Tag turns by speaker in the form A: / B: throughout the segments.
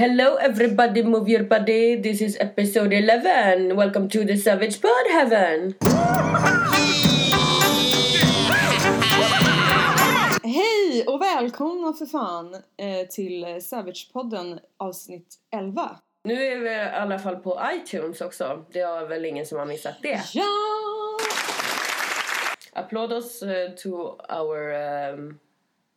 A: Hello, everybody, move your body. This is episode 11. Welcome to the Savage Pod Heaven.
B: Hej och välkomna för fan eh, till Savage-podden avsnitt 11.
A: Nu är vi i alla fall på iTunes också. Det är väl ingen som har missat det.
B: Ja!
A: Applådos uh, to our um,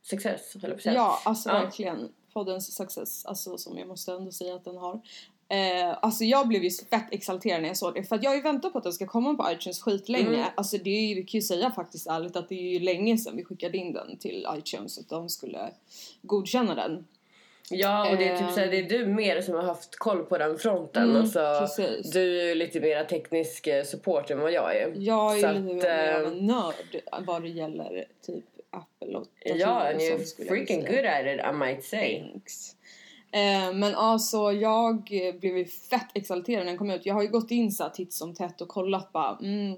A: success, höll jag på att säga.
B: Ja, alltså verkligen. Poddens success, alltså som jag måste ändå säga att den har. Eh, alltså jag blev ju fett exalterad när jag såg det för att jag har ju väntat på att den ska komma på iTunes skitlänge.
A: Mm.
B: Alltså det är ju, vi kan ju säga faktiskt ärligt att det är ju länge sedan vi skickade in den till iTunes att de skulle godkänna den.
A: Ja, och det är typ såhär, det är du mer som har haft koll på den fronten.
B: Mm,
A: alltså,
B: precis.
A: du är ju lite mer teknisk eh, support än vad jag är.
B: Jag är
A: Så
B: lite mer av
A: eh,
B: en nörd vad det gäller typ Apple och
A: Ja, and you're
B: jag
A: freaking good at it, I might say.
B: Thanks. Eh, men alltså jag blev ju fett exalterad när den kom ut. Jag har ju gått in så titt som tätt och kollat bara mm,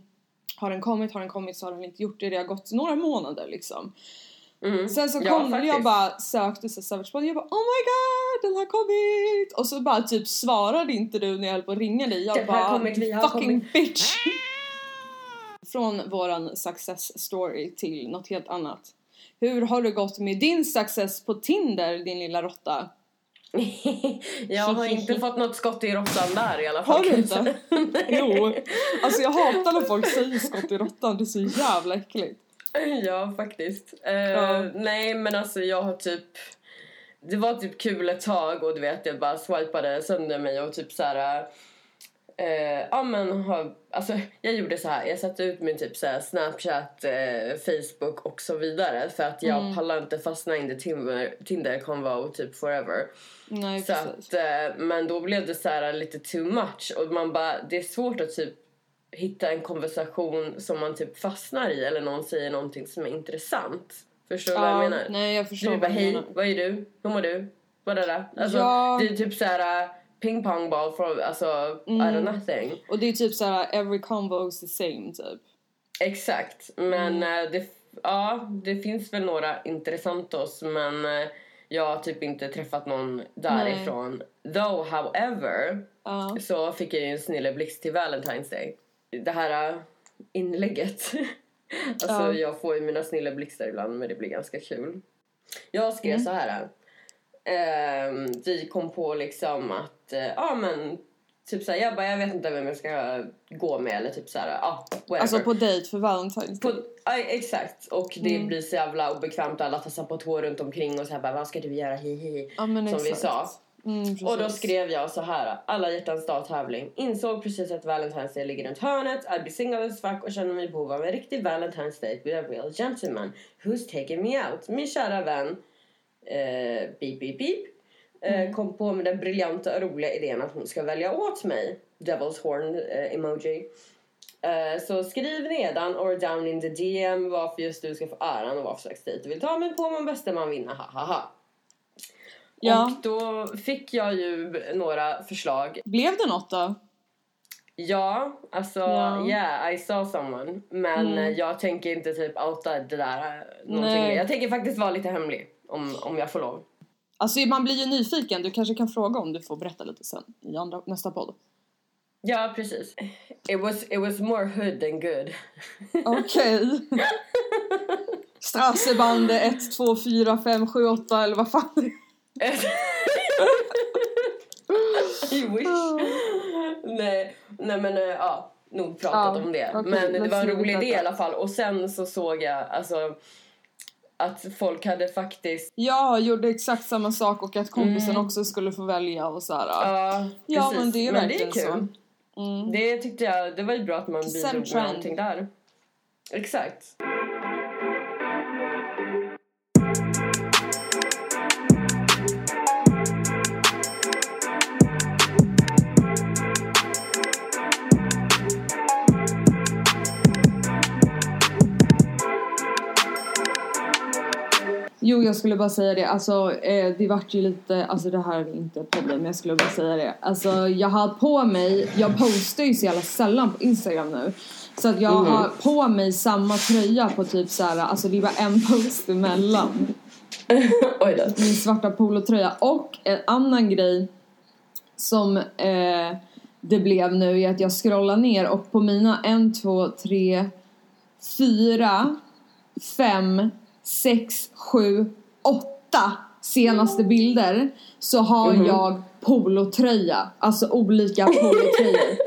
B: har den kommit, har den kommit, så har den inte gjort det. Det har gått några månader liksom.
A: Mm.
B: Sen så
A: Ja,
B: kom jag
A: faktiskt.
B: bara sökte så Savage Bond, jag bara oh my god den har kommit! Och så bara typ svarade inte du när jag höll på att ringa dig. Jag
A: Den
B: bara
A: kommit, vi har
B: fucking
A: kommit."
B: bitch! Från våran success story till något helt annat. Hur har det gått med din success på Tinder din lilla råtta?
A: jag har inte fått något skott i råttan där i alla fall.
B: Har du inte? Jo. Alltså jag hatar när folk säger skott i råttan, det är så jävla äckligt.
A: ja, faktiskt. Eh,
B: Ja.
A: Nej, men alltså jag har typ... Det var typ kul ett tag och du vet, jag bara swipade sönder mig och typ så här. Eh, ja men har, alltså jag gjorde så här. jag satte ut min typ så här Snapchat, eh, Facebook och så vidare för att jag
B: Mm.
A: pallar inte fastna in i Tinder, Tinder convo typ forever.
B: Nej
A: Så att, eh, men då blev det så här lite too much och man bara, det är svårt att typ hitta en konversation som man typ fastnar i eller någon säger någonting som är intressant. Förstår du vad jag menar?
B: nej jag förstår
A: du bara hej, vad är du? Hur mår du? Vad är det? Alltså
B: Ja.
A: det är typ så här ping pong ball från, alltså I
B: Mm.
A: don't nothing.
B: Och det är typ såhär every convo is the same typ.
A: Exakt, men
B: Mm.
A: eh, det, ja, det finns väl några intressantos men eh, jag har typ inte träffat någon därifrån. Though, however,
B: Ja.
A: så fick jag ju en snilleblixt till Valentine's Day. Det här äh, inlägget. alltså
B: Ja.
A: jag får ju mina snilleblixtar ibland men det blir ganska kul. Jag skrev
B: Mm.
A: så här. Ehm, vi kom på liksom att, äh, ja men typ såhär, jag bara jag vet inte vem jag ska gå med eller typ såhär, ja whatever.
B: Alltså på dejt för Valentine's
A: På,
B: Day.
A: ja, exakt, och det
B: Mm.
A: blir så jävla obekvämt alla tassar på tå runt omkring och så här bara vad ska du göra hi hi
B: Ja
A: som
B: exakt.
A: vi sa.
B: Mm.
A: Och då skrev jag så här, alla hjärtans dag tävling. Insåg precis att Valentine's Day ligger runt hörnet. I'd be single as fuck och känner mig i behov av en riktig Valentine's Date with a real gentleman. Who's taking me out? Min kära vän, eh, beep beep beep, eh, kom på med den briljanta och roliga idén att hon ska välja åt mig. Devil's horn eh, emoji. Eh, så skriv nedan or down in the DM varför just du ska få äran och vad för slags dejt du vill ta mig på men bästa man vinner, ha ha ha.
B: Ja.
A: Och då fick jag ju några förslag.
B: Blev det något då?
A: Ja, alltså
B: Ja.
A: yeah, I saw someone. Men
B: Mm.
A: jag tänker inte typ outa det där eh, någonting
B: Nej.
A: Jag tänker faktiskt vara lite hemlig om, om jag får lov.
B: Alltså man blir ju nyfiken, du kanske kan fråga om du får berätta lite sen i andra, nästa podd.
A: Ja, precis. It was, it was more hood than good.
B: Okej. Strassebande 1, 2, 4, 5, 7, 8 eller vad fan
A: You wish. nej, nej men eh, ja, nog pratat
B: Ja,
A: om det.
B: okej,
A: men det var en rolig idé i alla fall. Och sen så såg jag alltså att folk hade faktiskt
B: Jag gjorde exakt samma sak och att kompisen
A: Mm.
B: också skulle få välja och så här.
A: Ja,
B: Ja,
A: precis.
B: men det är verkligen
A: kul.
B: så. Mm.
A: Det tyckte jag, det var ju bra att man bidrog med någonting där. Exakt.
B: Jo, jag skulle bara säga det. Alltså, eh, det vart ju lite... Alltså, det här är inte ett problem, men jag skulle bara säga det. Alltså, jag har på mig... Jag postar ju så jävla sällan på Instagram nu. Så att jag
A: Mhm.
B: har på mig samma tröja på typ så här... Alltså, det är bara en post emellan.
C: Oj då.
B: Min svarta polotröja. Och en annan grej som eh, det blev nu är att jag scrollar ner och på mina 1, 2, 3, 4, 5, 6, 7, 8 senaste bilder så har
C: Mhm.
B: jag polotröja. Alltså olika polotröjor.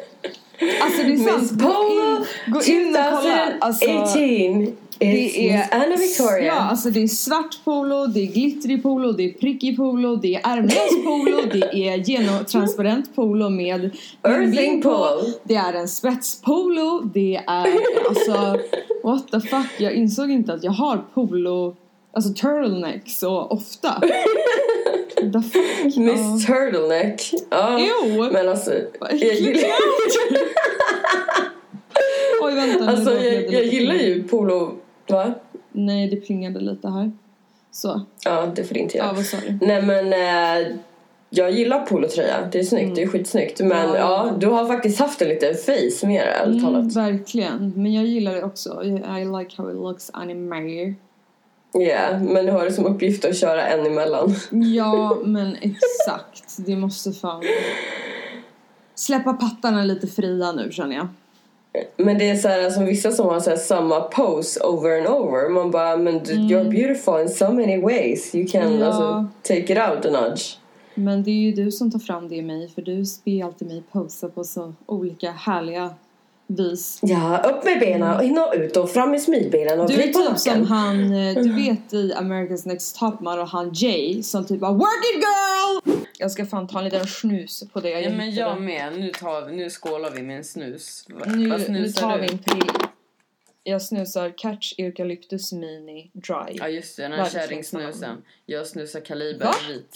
B: Alltså det är sant.
C: Miss Polo
B: gå in och kolla. Alltså,
C: 2018. It's
B: det är,
C: Anna Victoria.
B: Ja, alltså det är svart polo, det är glittrig polo, det är prickig polo, det är ärmlös polo, det är genotransparent polo med på.
C: polo.
B: Det är en spetspolo, det är alltså what the fuck, jag insåg inte att jag har polo, alltså turtleneck så ofta. the fuck?
C: Miss Turtleneck. Ja.
B: Ew!
C: Men alltså, jag gillar,
B: Oj vänta,
C: alltså, jag, jag gillar ju polo. Va?
B: Nej, det plingade lite här. Så,
C: Ja, det får det inte
B: ja
C: göra.
B: vad sa du?
C: Nej men eh, jag gillar polotröja. Det är snyggt, det är skitsnyggt. Men
B: Mm. Ja,
C: ja,
B: ja.
C: du har faktiskt haft en liten face med det, ärligt
B: Mm,
C: talat.
B: verkligen, men jag gillar det också. I like how it looks anime.
C: Ja, men du har det som uppgift att köra en emellan.
B: Ja, men exakt. Det måste fan släppa pattarna lite fria nu känner jag.
C: Men det är så här som vissa som har så samma pose over and over. Man bara, men du, you're beautiful in so many ways. You can
B: Mm. Ja.
C: alltså, take it out a nudge.
B: Men det är ju du som tar fram det i mig för du ber alltid mig posa på så olika härliga vis.
C: Ja, upp med benen in och ut och fram med smilbenen och
B: Du är typ som han, eh, du vet i America's Next Top Model, han Jay som typ bara Work it girl! Jag ska fan ta en liten snus på det jag
A: Ja, men jag med. Nu, tar vi, nu skålar vi med en snus. Va- vad
B: Nu, nu tar
A: du?
B: vi en till. Jag snusar Catch Eucalyptus Mini Dry.
A: Ja just det, den här kärringsnusen. Jag snusar kaliber
B: Va?
A: vit.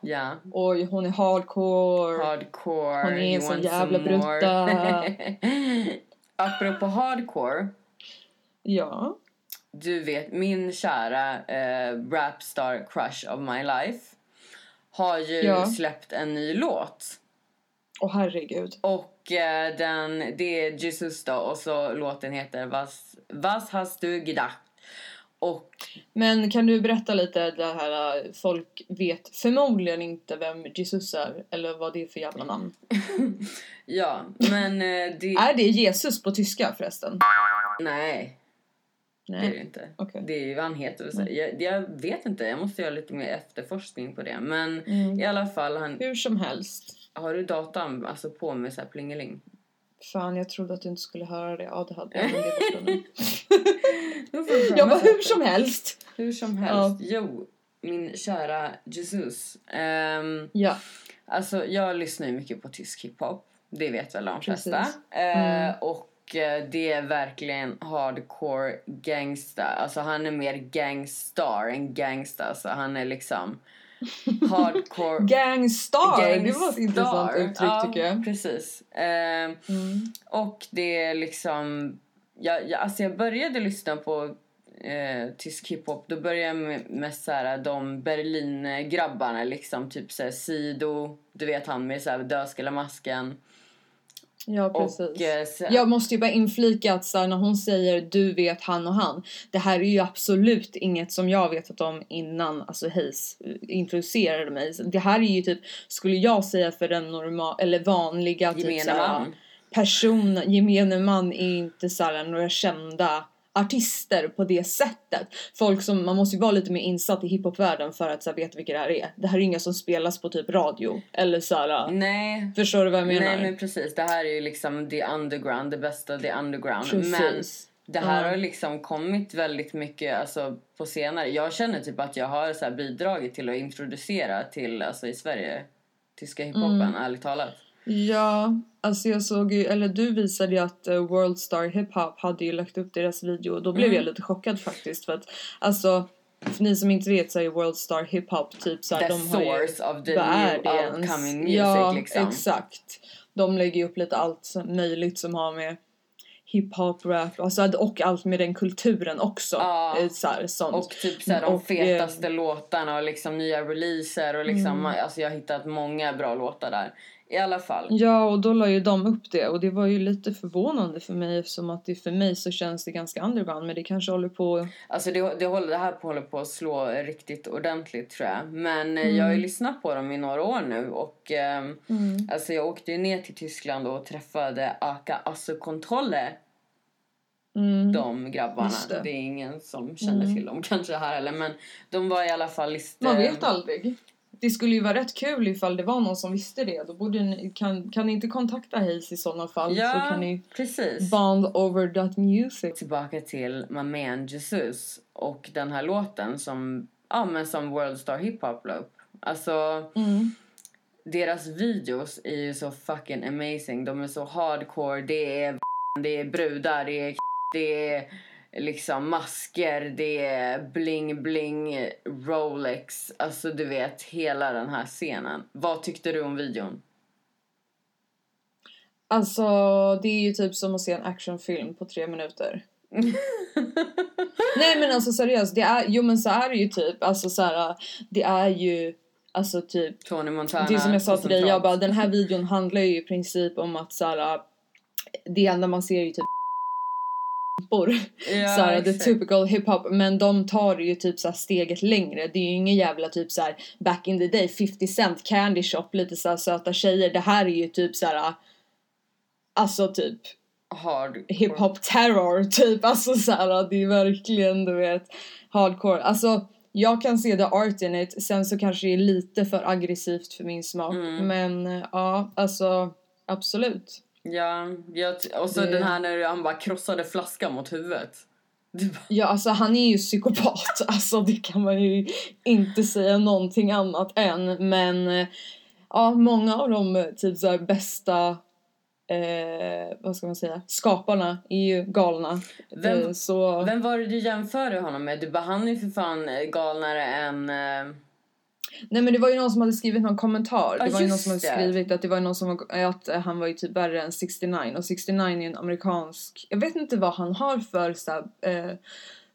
A: Ja.
B: Oj, hon är hardcore.
A: Hardcore.
B: Hon är en sån jävla brutta.
A: Apropå hardcore.
B: Ja.
A: Du vet, min kära eh, rapstar crush of my life har ju
B: Ja.
A: släppt en ny låt.
B: Åh herregud.
A: Och eh, den, det är Jesus då och så låten heter Was, Was hast du gedacht? Och
B: Men kan du berätta lite det här, äh, folk vet förmodligen inte vem Jesus är eller vad det är för jävla namn.
A: ja, men eh, det...
B: Är det Jesus på tyska förresten?
A: Nej, det är det
B: Nej.
A: inte.
B: Okej.
A: Det är ju vad han heter. och så- Jag, jag vet inte, jag måste göra lite mer efterforskning på det. Men
B: Mm.
A: i alla fall, han,
B: Hur som helst.
A: har du datan alltså, på med så här plingeling?
B: Fan, jag trodde att du inte skulle höra det. Ja, det hade jag, det Jag bara, hur som helst.
A: Hur som helst. Jo, min kära Jesus. Ehm,
B: Ja.
A: Alltså jag lyssnar ju mycket på tysk hiphop. Det vet väl de flesta. Eh,
B: Mm.
A: och eh, det är verkligen hardcore gangsta. Alltså han är mer gangstar än gangsta. Alltså han är liksom hardcore
B: Gangstar, det var ett intressant
A: gangstar.
B: uttryck
A: ja,
B: tycker jag.
A: precis. Eh,
B: Mm.
A: och det är liksom... Jag, jag, alltså jag började lyssna på eh, tysk hiphop. Då började jag med, med så här, de Berlin-grabbarna. Liksom, typ så här, Sido, du vet han med så här, Dödskallemasken.
B: Ja,
A: Och,
B: precis.
A: eh, så,
B: Jag måste ju bara inflika att så här, när hon säger du vet han och han. Det här är ju absolut inget som jag vetat om innan alltså Hayes eh, introducerade mig. Det här är ju typ, skulle jag säga för den normal eller vanliga typ,
A: gemene
B: här,
A: man.
B: person, gemene man är inte så här, några kända artister på det sättet. Folk som, man måste ju vara lite mer insatt i hiphopvärlden för att så här, veta vilka det här är. Det här är inga som spelas på typ radio eller så här,
A: Nej.
B: förstår du vad jag menar?
A: Nej men precis, det här är ju liksom the underground, det bästa the underground. Men
B: Precis.
A: det här
B: Ja.
A: har liksom kommit väldigt mycket alltså, på senare. Jag känner typ att jag har så bidragit till att introducera till, alltså i Sverige, tyska hiphopen,
B: Mm.
A: ärligt talat.
B: Ja, alltså jag såg ju, eller du visade ju att uh, World Star Hip Hop hade ju lagt upp deras video och då blev
A: Mm.
B: jag lite chockad faktiskt för att alltså för ni som inte vet så är World Star Hip Hop typ såhär
A: The
B: de har ju,
A: source of the new upcoming music
B: ja,
A: liksom.
B: exakt. De lägger ju upp lite allt möjligt som har med hiphop, rap alltså, och allt med den kulturen också.
A: Ja.
B: Eh, Så här, sånt.
A: Och typ såhär, de
B: Och,
A: fetaste låtarna och liksom nya releaser och liksom,
B: Mm.
A: alltså jag har hittat många bra låtar där. I alla fall.
B: Ja, och då la ju de upp det och det var ju lite förvånande för mig eftersom att det för mig så känns det ganska underground men det kanske håller på...
A: Alltså det, det, håller, det här håller på att slå riktigt ordentligt tror jag. Men eh, jag har ju lyssnat på dem i några år nu och ehm, alltså jag åkte ju ner till Tyskland och träffade Aka Assokontrolle.
B: Mm.
A: De grabbarna. Det.
B: det.
A: är ingen som känner till dem kanske här eller men de var i alla fall lite...
B: Man vet aldrig. Det skulle ju vara rätt kul ifall det var någon som visste det. Då borde ni, kan, kan ni inte kontakta Hayes i sådana fall
A: Ja,
B: så kan ni
A: precis.
B: bond over that music.
A: Tillbaka till My Man Jesus och den här låten som, ja, men som World Star Hip Hop la upp. Alltså,
B: Mm.
A: deras videos är ju så fucking amazing. De är så hardcore. Det är det är brudar, det är det är liksom masker, det är bling bling, Rolex. Alltså du vet, hela den här scenen. Vad tyckte du om videon?
B: Alltså det är ju typ som att se en actionfilm på tre minuter. Nej men alltså seriöst, det är, jo men så är det ju typ. Alltså så här, det är ju Alltså typ
A: Tony Montana.
B: Det är som jag sa till dig, jag bara den här videon handlar ju i princip om att såhär Det enda man ser är ju typ.
A: Ja,
B: såhär, the typical hiphop men de tar ju typ såhär steget längre. Det är ju ingen jävla typ såhär back in the day 50 cent candy shop lite såhär söta tjejer. Det här är ju typ såhär Alltså typ
A: Hard.
B: hiphop terror typ. Alltså såhär det är verkligen du vet hardcore. Alltså jag kan se the art in it. Sen så kanske det är lite för aggressivt för min smak.
A: Mm.
B: Men ja alltså absolut.
A: Ja, jag, och så
B: Det-
A: den här när han bara krossade flaskan mot huvudet. Bara,
B: Ja, alltså han är ju psykopat. Alltså det kan man ju inte säga någonting annat än. Men eh, ja, många av de eh, typ så bästa eh, vad ska man säga, skaparna är ju galna.
A: Vem-
B: Eh, så,
A: Vem var det du jämförde honom med? Du bara, han är för fan eh, galnare än... eh,
B: nej men det var ju någon som hade skrivit någon kommentar. Det var ju någon som hade
A: det.
B: skrivit att det var någon som att eh, han var ju typ värre än 69 och 69 är en amerikansk, jag vet inte vad han har för så här, eh,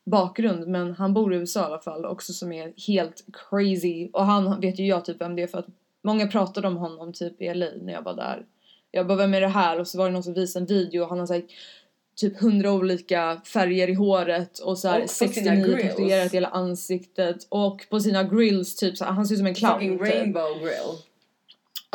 B: bakgrund men han bor i USA i alla fall också som är helt crazy och han vet ju jag typ vem det är för att många pratade om honom typ i LA när jag var där. Jag bara vem är det här och så var det någon som visade en video och han har sagt typ hundra olika färger i håret och så här
A: Och på sina
B: 69
A: grills.
B: tatuerat i hela ansiktet och på sina grills typ så här, han ser ut som en clown.
A: fucking
B: typ.
A: rainbow grill.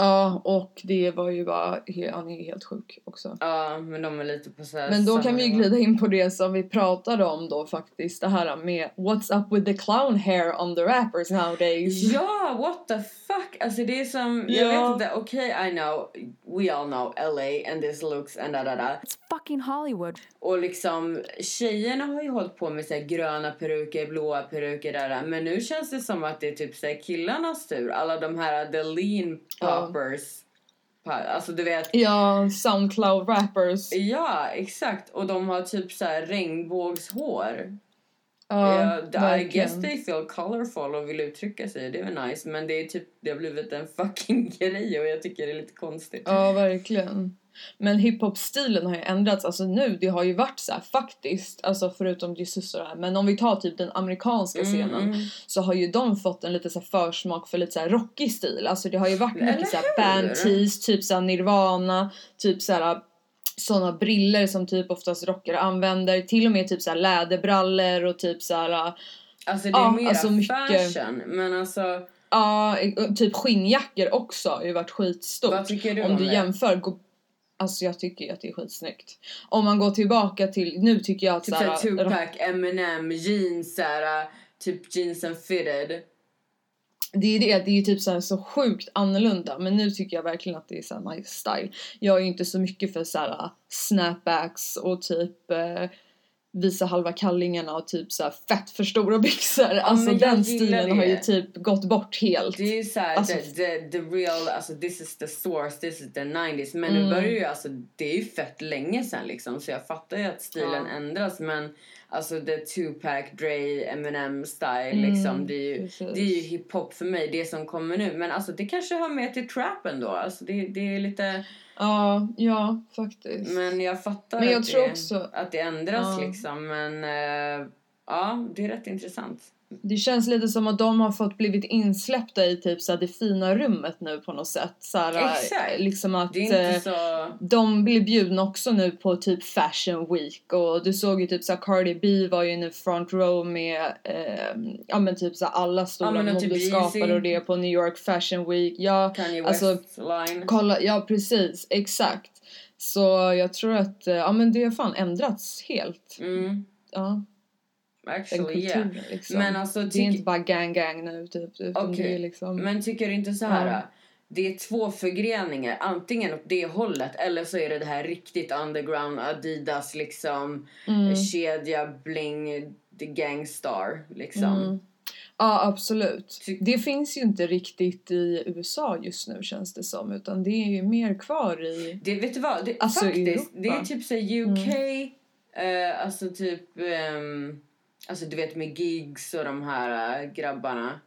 B: Ja och det var ju bara, han är ju helt sjuk också.
A: Ja, men de är lite på så
B: Men då kan vi ju glida in på det som vi pratade om då faktiskt. Det här med What's up with the clown hair on the rappers nowadays.
A: Ja, what the fuck? Alltså det är som, jag
B: Ja.
A: vet inte, okej I know, we all know LA and this looks and da da da.
D: It's fucking Hollywood.
A: Och liksom tjejerna har ju hållit på med så här gröna peruker, blåa peruker där, där. Men nu känns det som att det är typ så här killarnas tur. Alla de här the lean
B: Ja.
A: Poppers. Pa- Alltså du vet.
B: Ja, Soundcloud rappers.
A: Ja, exakt. Och de har typ så här regnbågshår.
B: Ja,
A: Ja, I guess they feel colorful och vill uttrycka sig. Det är väl nice. Men det är typ, det har blivit en fucking grej och jag tycker det är lite konstigt.
B: Ja, verkligen. Men hiphop-stilen har ju ändrats. Alltså nu, det har ju varit så här faktiskt, alltså förutom Jesus och det här. Men om vi tar typ den amerikanska scenen
A: mm.
B: så har ju de fått en lite så försmak för lite så här rockig stil. Alltså det har ju varit mycket så här band tees, typ så här Nirvana, typ så här såna briller som typ oftast rockare använder. Till och med typ så här läderbrallor och typ så här
A: Alltså det är
B: Ja,
A: mera
B: alltså mycket-
A: fashion. Men alltså,
B: Ja, typ skinnjackor också har ju varit skitstort.
A: vad tycker du
B: Om
A: om
B: du
A: det?
B: jämför, gå- alltså jag tycker att det är skitsnyggt. Om man går tillbaka till, nu tycker jag att
A: Typ
B: såhär,
A: såhär Tupac, Eminem, jeans såhär, typ jeans and fitted.
B: Det är det, det är ju typ såhär så sjukt annorlunda. Men nu tycker jag verkligen att det är såhär nice style. Jag är ju inte så mycket för såhär snapbacks och typ eh, visa halva kallingarna och typ såhär fett för stora byxor. alltså
A: men jag
B: den stilen har ju
A: det.
B: typ gått bort helt.
A: Det är ju såhär
B: Alltså-
A: the, the, the real, alltså this is the source, this is the 90s. Men
B: Mm.
A: nu börjar ju alltså, det är ju fett länge sen liksom. Så jag fattar ju att stilen
B: Ja.
A: ändras. Men alltså the Tupac, Dre, Eminem style
B: Mm,
A: liksom. Det är ju,
B: precis.
A: det är ju hiphop för mig, det som kommer nu. Men alltså det kanske hör med till trappen då. Alltså det, det är lite...
B: Ja, ja faktiskt.
A: Men jag fattar
B: Men jag
A: att, det,
B: också-
A: att det ändras
B: Ja.
A: liksom. Men eh, ja, det är rätt intressant.
B: Det känns lite som att de har fått blivit insläppta i typ så det fina rummet nu på något sätt. Så
A: Exakt.
B: Liksom att eh,
A: så...
B: de blir bjudna också nu på typ fashion week och du såg ju typ så Cardi B var ju inne front row med eh, ja men typ så alla stora
A: Ja, typ
B: modeskapare och det på New York fashion week. Ja,
A: Kanye West
B: alltså,
A: line.
B: kolla, ja precis, exakt. Så jag tror att, eh, ja men det har fan ändrats helt.
A: Mm,
B: Ja,
A: actually yeah.
B: liksom.
A: Men alltså,
B: det är inte bara gang gang nu typ, utan är liksom...
A: Men tycker du inte så här?
B: Ja.
A: Det är två förgreningar, antingen åt det hållet eller så är det det här riktigt underground Adidas liksom
B: Mm.
A: kedja bling the gangstar liksom.
B: Mm. Ja, absolut.
A: Ty-
B: Det finns ju inte riktigt i USA just nu känns det som, utan det är ju mer kvar i...
A: Det, vet du vad? Det,
B: Alltså,
A: faktiskt, det är typ så UK, eh, alltså typ, ehm, alltså du vet med gigs och de här eh, grabbarna.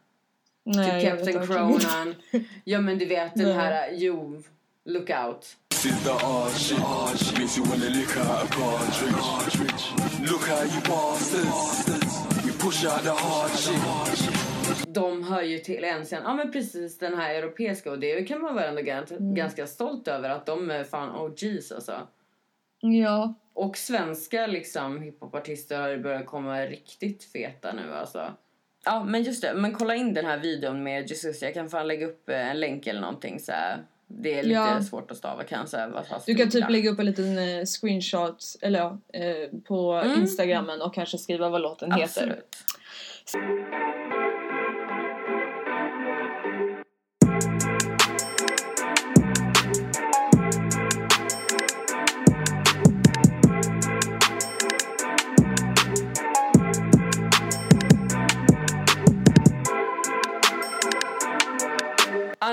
B: Nej,
A: typ
B: jag vet
A: Captain. Cronan. ja men du vet den
B: Nej.
A: här, eh, jo, look out.
E: Sit the hard shit. Hard shit. Makes you wanna lick out a cartridge. Look how you bastards. We push out the hard shit.
A: de hör ju till en sen, ja men precis den här europeiska och det kan man väl ändå ganska,
B: Mm.
A: ganska stolt över att de är fan OGs alltså.
B: Ja,
A: Och svenska liksom hiphopartister har börjat komma riktigt feta nu alltså. Ja men just det, men kolla in den här videon med Jesus, jag kan fan lägga upp eh, en länk eller någonting så här. Det är lite
B: Ja.
A: svårt att stava har
B: du kan typ lägga upp en liten eh, screenshot eller, ja, eh, på
A: Mm.
B: Instagrammen och kanske skriva vad låten heter.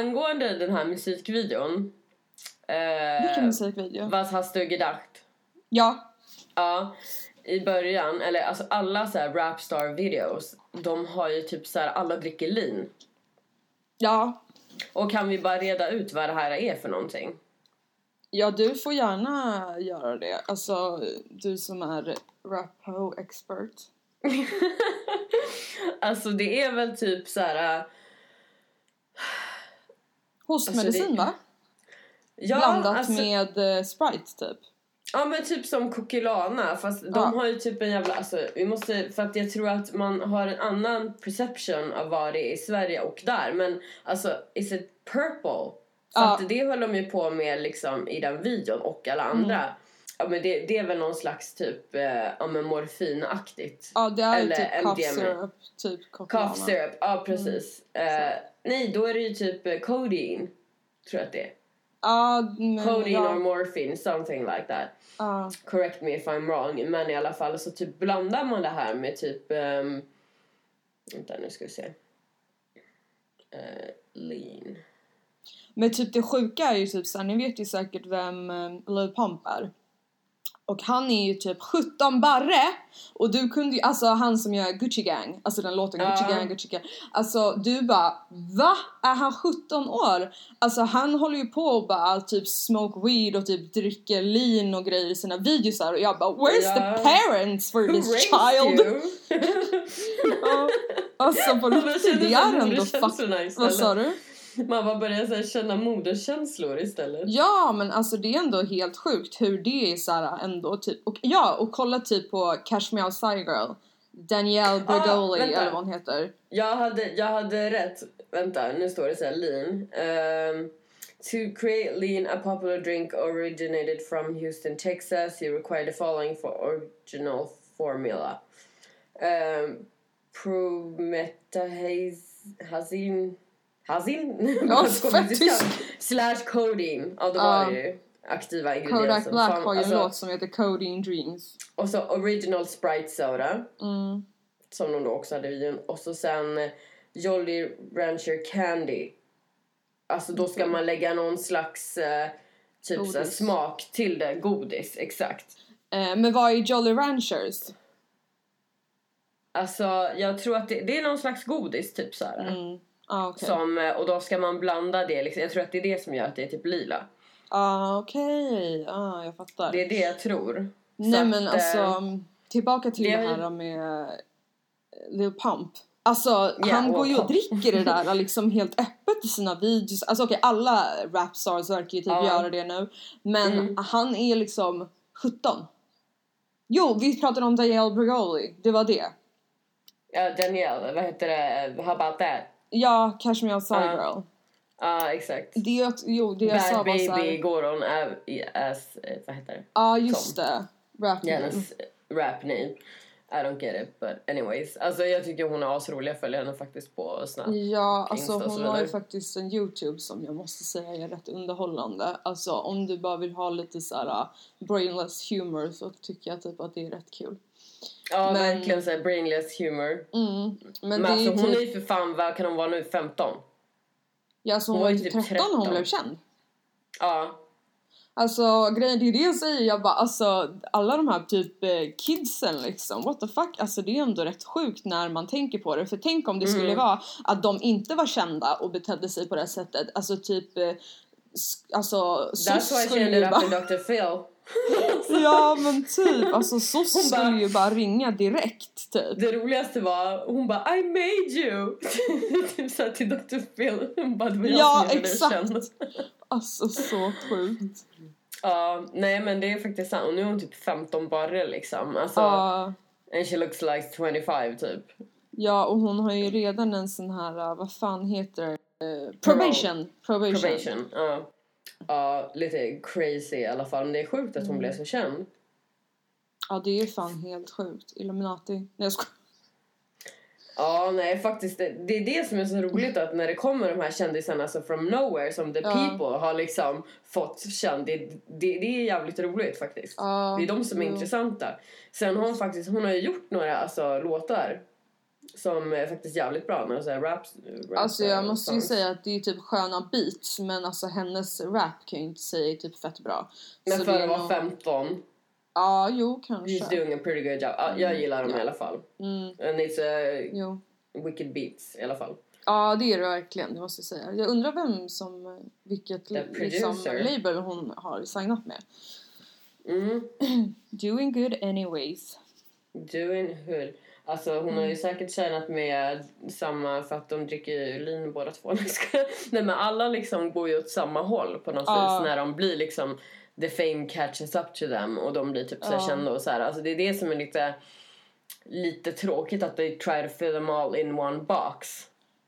A: Angående den här musikvideon. Eh,
B: Vilken musikvideo?
A: Was hast du gedacht?
B: Ja.
A: Ja, i början, eller alltså alla så här rapstar videos, de har ju typ så här alla dricker lean.
B: Ja.
A: Och kan vi bara reda ut vad det här är för någonting?
B: Ja, du får gärna göra det. Alltså, du som är rapo-expert.
A: alltså det är väl typ så här.
B: Hostmedicin
A: Alltså, det-
B: va?
A: Ja,
B: Blandat
A: alltså,
B: med eh, Sprite typ.
A: Ja men typ som Kokilana fast de
B: Ja.
A: har ju typ en jävla, alltså vi måste, för att jag tror att man har en annan perception av vad det är i Sverige och där men alltså is it purple? För
B: Ja.
A: att det höll de ju på med liksom i den videon och alla andra.
B: Mm.
A: Ja men det, det är väl någon slags typ, eh, ja men morfinaktigt.
B: Ja, det är ju
A: Eller
B: typ cough syrup, typ Coca-Cola.
A: Cough syrup, ja precis.
B: Mm.
A: Eh, nej då är det ju typ eh, codeine. Tror jag att det är.
B: Men
A: Codeine
B: ja,
A: or morphine, something like that.
B: ja.
A: correct me if I'm wrong, men i alla fall så typ blandar man det här med typ... Um, vänta, nu ska vi se. Uh, lean.
B: Men typ det sjuka är ju typ såhär, ni vet ju säkert vem eh, Lil Pump är. Och han är ju typ 17 barre! Och du kunde ju, alltså han som gör Gucci Gang, alltså den låten Gucci. Gang, Gucci Gang. Alltså du bara VA? Är han 17 år? Alltså han håller ju på och bara typ smoke weed och typ dricker lean och grejer i sina videosar och jag bara Where's
A: Ja.
B: the parents for
A: Who
B: this child? Ja, alltså på riktigt, det är ändå
A: moderkänslorna
B: fuck...
A: istället.
B: Vad sa du?
A: Man bara börjar så här, känna moderkänslor istället.
B: Ja men alltså det är ändå helt sjukt hur det är såhär ändå typ och ja och kolla typ på Cash Me Outside Girl Danielle Bregoli
A: vänta.
B: eller vad hon heter
A: Jag hade, jag hade rätt. Vänta, nu står det så här lean. Um, to create lean, a popular drink originated from Houston, Texas, you require the following for original formula. Um, Promethazine... Hazin?
B: Ja,
A: Slash codeine. Ja, då var det ju aktiva
B: Kodak
A: ingredienser.
B: Black
A: Fan,
B: har ju en
A: alltså-
B: låt som heter Codeine Dreams
A: Och så original Sprite Soda.
B: mm.
A: Som de då också hade i videon. Och så sen eh, Jolly Rancher Candy. Alltså då ska man lägga någon slags eh, typ så
B: Godis.
A: smak till det. Godis, exakt.
B: eh, Men vad är Jolly Ranchers?
A: Alltså jag tror att det, det är någon slags godis typ så här.
B: Mm. Ah, okej.
A: Som, eh, och då ska man blanda det liksom. Jag tror att det är det som gör att det är typ lila.
B: Ah, okej, ah, jag fattar.
A: Det är det jag tror.
B: Nej
A: Så
B: men
A: att,
B: alltså,
A: eh,
B: tillbaka till
A: det
B: det här med eh, Lil Pump. Alltså
A: Ja,
B: han går ju och dricker det där liksom helt öppet i sina videos. Alltså okej alla rapstars verkar ju typ
A: Ja.
B: göra det nu. Men
A: Mm.
B: han är liksom 17. Jo, vi pratade om Danielle Bregoli. Det var det.
A: Ja, Danielle, vad heter det? How about that?
B: Ja, Cashmere Outside
A: Ja.
B: Girl.
A: Ja, exakt.
B: Det, jo, det jag sa
A: Bad
B: var
A: baby
B: såhär.
A: i- as, eh, vad heter det?
B: Ja, just
A: Tom.
B: det. Rap name.
A: Hennes rap name. I don't get it, but anyways. Alltså jag tycker hon är asrolig. Jag följer henne faktiskt på Snap.
B: Ja, alltså hon har ju faktiskt en Youtube som jag måste säga är rätt underhållande. Alltså om du bara vill ha lite såhär uh, brainless humor så tycker jag typ att det är rätt kul.
A: Ja,
B: Men-
A: verkligen såhär brainless humor.
B: Mm. Men,
A: Men,
B: är
A: alltså hon är
B: typ,
A: ju för fan, vad kan hon vara nu? 15?
B: ja, alltså hon,
A: hon
B: var ju typ
A: typ
B: 13 när hon
A: 13.
B: blev känd.
A: Ja.
B: Alltså grejen, det är det jag säger, jag bara alltså alla de här typ eh, kidsen liksom, what the fuck, alltså det är ändå rätt sjukt när man tänker på det. För tänk om det skulle
A: Mm.
B: vara att de inte var kända och betedde sig på det här sättet, alltså typ eh, Alltså
A: That's why she
B: skulle
A: ended up in Dr. Phil.
B: Ja men typ, alltså
A: Hon
B: skulle
A: bara-
B: ju bara ringa direkt typ.
A: Det roligaste var, hon bara I made you! typ såhär till Dr. Phil. Hon bara, det var jag
B: Ja
A: som gjorde
B: exakt!
A: känd.
B: Alltså så sjukt.
A: Ja, nej men det är faktiskt sant. Och nu är hon typ 15 bara liksom. Alltså,
B: Ja,
A: and she looks like 25 typ.
B: ja och hon har ju redan en sån här, uh, vad fan heter det? Eh, probation. probation.
A: Probation. Ja. Ja, lite crazy i alla fall. Men det är sjukt att hon
B: Mm.
A: blev så känd.
B: Ja det är ju fan helt sjukt. Illuminati. Nej jag skojar.
A: Ja, nej faktiskt. Det, det är det som är så roligt att när det kommer de här kändisarna alltså from nowhere som the
B: Ja.
A: people har liksom fått känd. Det, det, det är jävligt roligt faktiskt.
B: Ja,
A: Det är de som är
B: jo.
A: intressanta. Sen har hon faktiskt, hon har ju gjort några alltså, låtar som är faktiskt jävligt bra. Några såhär rap, rap
B: Alltså jag måste ju säga att det är typ sköna beats men alltså hennes rap kan jag inte säga är typ fett bra.
A: Men
B: Så
A: för att vara
B: nog-
A: 15,
B: Ja, jo
A: he's
B: kanske.
A: doing a pretty good job. Ja, jag gillar dem
B: Ja.
A: i alla fall.
B: Mm,
A: And it's a
B: jo.
A: wicked beats i alla fall.
B: Ja det är det verkligen, det måste jag säga. Jag undrar vem som, vilket liksom, label hon har signat med.
A: Mm.
B: Doing good anyways.
A: Doing good. Alltså hon
B: Mm.
A: har ju säkert tjänat med samma för att de dricker ju lin båda två. Nej, men alla liksom går ju åt samma håll på något
B: Ja.
A: vis när de blir liksom the fame catches up to them och de blir typ så
B: Ja.
A: kända och så här. Alltså det är det som är lite lite tråkigt att they try to fill them all in one box.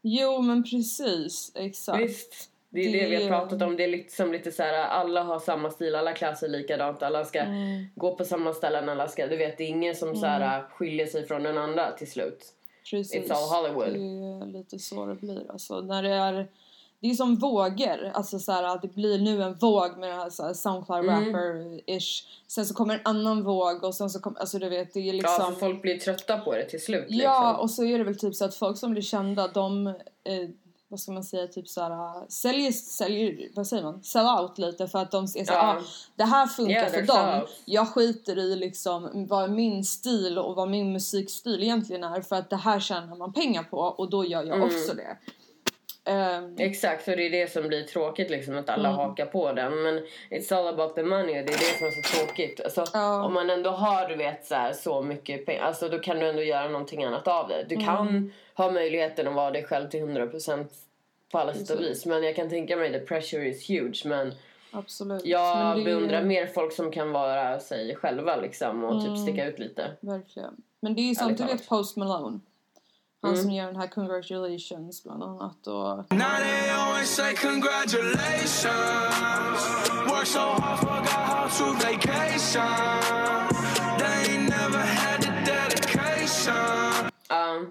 B: Jo men precis, exakt.
A: Visst. Det är det, vi
B: Det-
A: har pratat om. Det är liksom lite så här alla har samma stil, alla klär sig likadant, alla ska
B: Mm,
A: gå på samma ställen, alla ska, du vet det är ingen som så här skiljer sig från den andra till slut.
B: precis.
A: It's all Hollywood.
B: Det är lite så det blir. Alltså när det är det är som vågor, alltså så här, att det blir nu en våg med det här, här Soundcloud
A: Mm.
B: rapper-ish. Sen så kommer en annan våg och sen så kommer, alltså du vet det är liksom.
A: Ja, folk blir trötta på det till slut.
B: Ja,
A: liksom.
B: och så är det väl typ så att folk som blir kända, de, eh, vad ska man säga, typ såhär, säljer, säljer, vad säger man, sell out lite för att de är såhär,
A: Ja.
B: ah, det här funkar
A: Yeah,
B: för dem.
A: sellouts.
B: Jag skiter i liksom vad min stil och vad min musikstil egentligen är för att det här tjänar man pengar på och då gör jag
A: Mm.
B: också det. Ehm,
A: Exakt, och det är det som blir tråkigt liksom att alla
B: Mm.
A: hakar på den. Men it's all about the money och det är det som är så tråkigt. Alltså,
B: Ja.
A: Om man ändå har du vet så, här, så mycket pengar, alltså då kan du ändå göra någonting annat av det. Du
B: Mm.
A: kan ha möjligheten att vara dig själv till 100% på alla sätt och vis. Men jag kan tänka mig the pressure is huge. Men
B: absolut.
A: jag
B: Men det
A: beundrar mer folk som kan vara sig själva liksom och
B: Mm.
A: typ sticka ut lite.
B: Verkligen. Men det är ju
A: talat.
B: Post Malone. Han
A: Mm.
B: som gör den här Congratulations bland annat och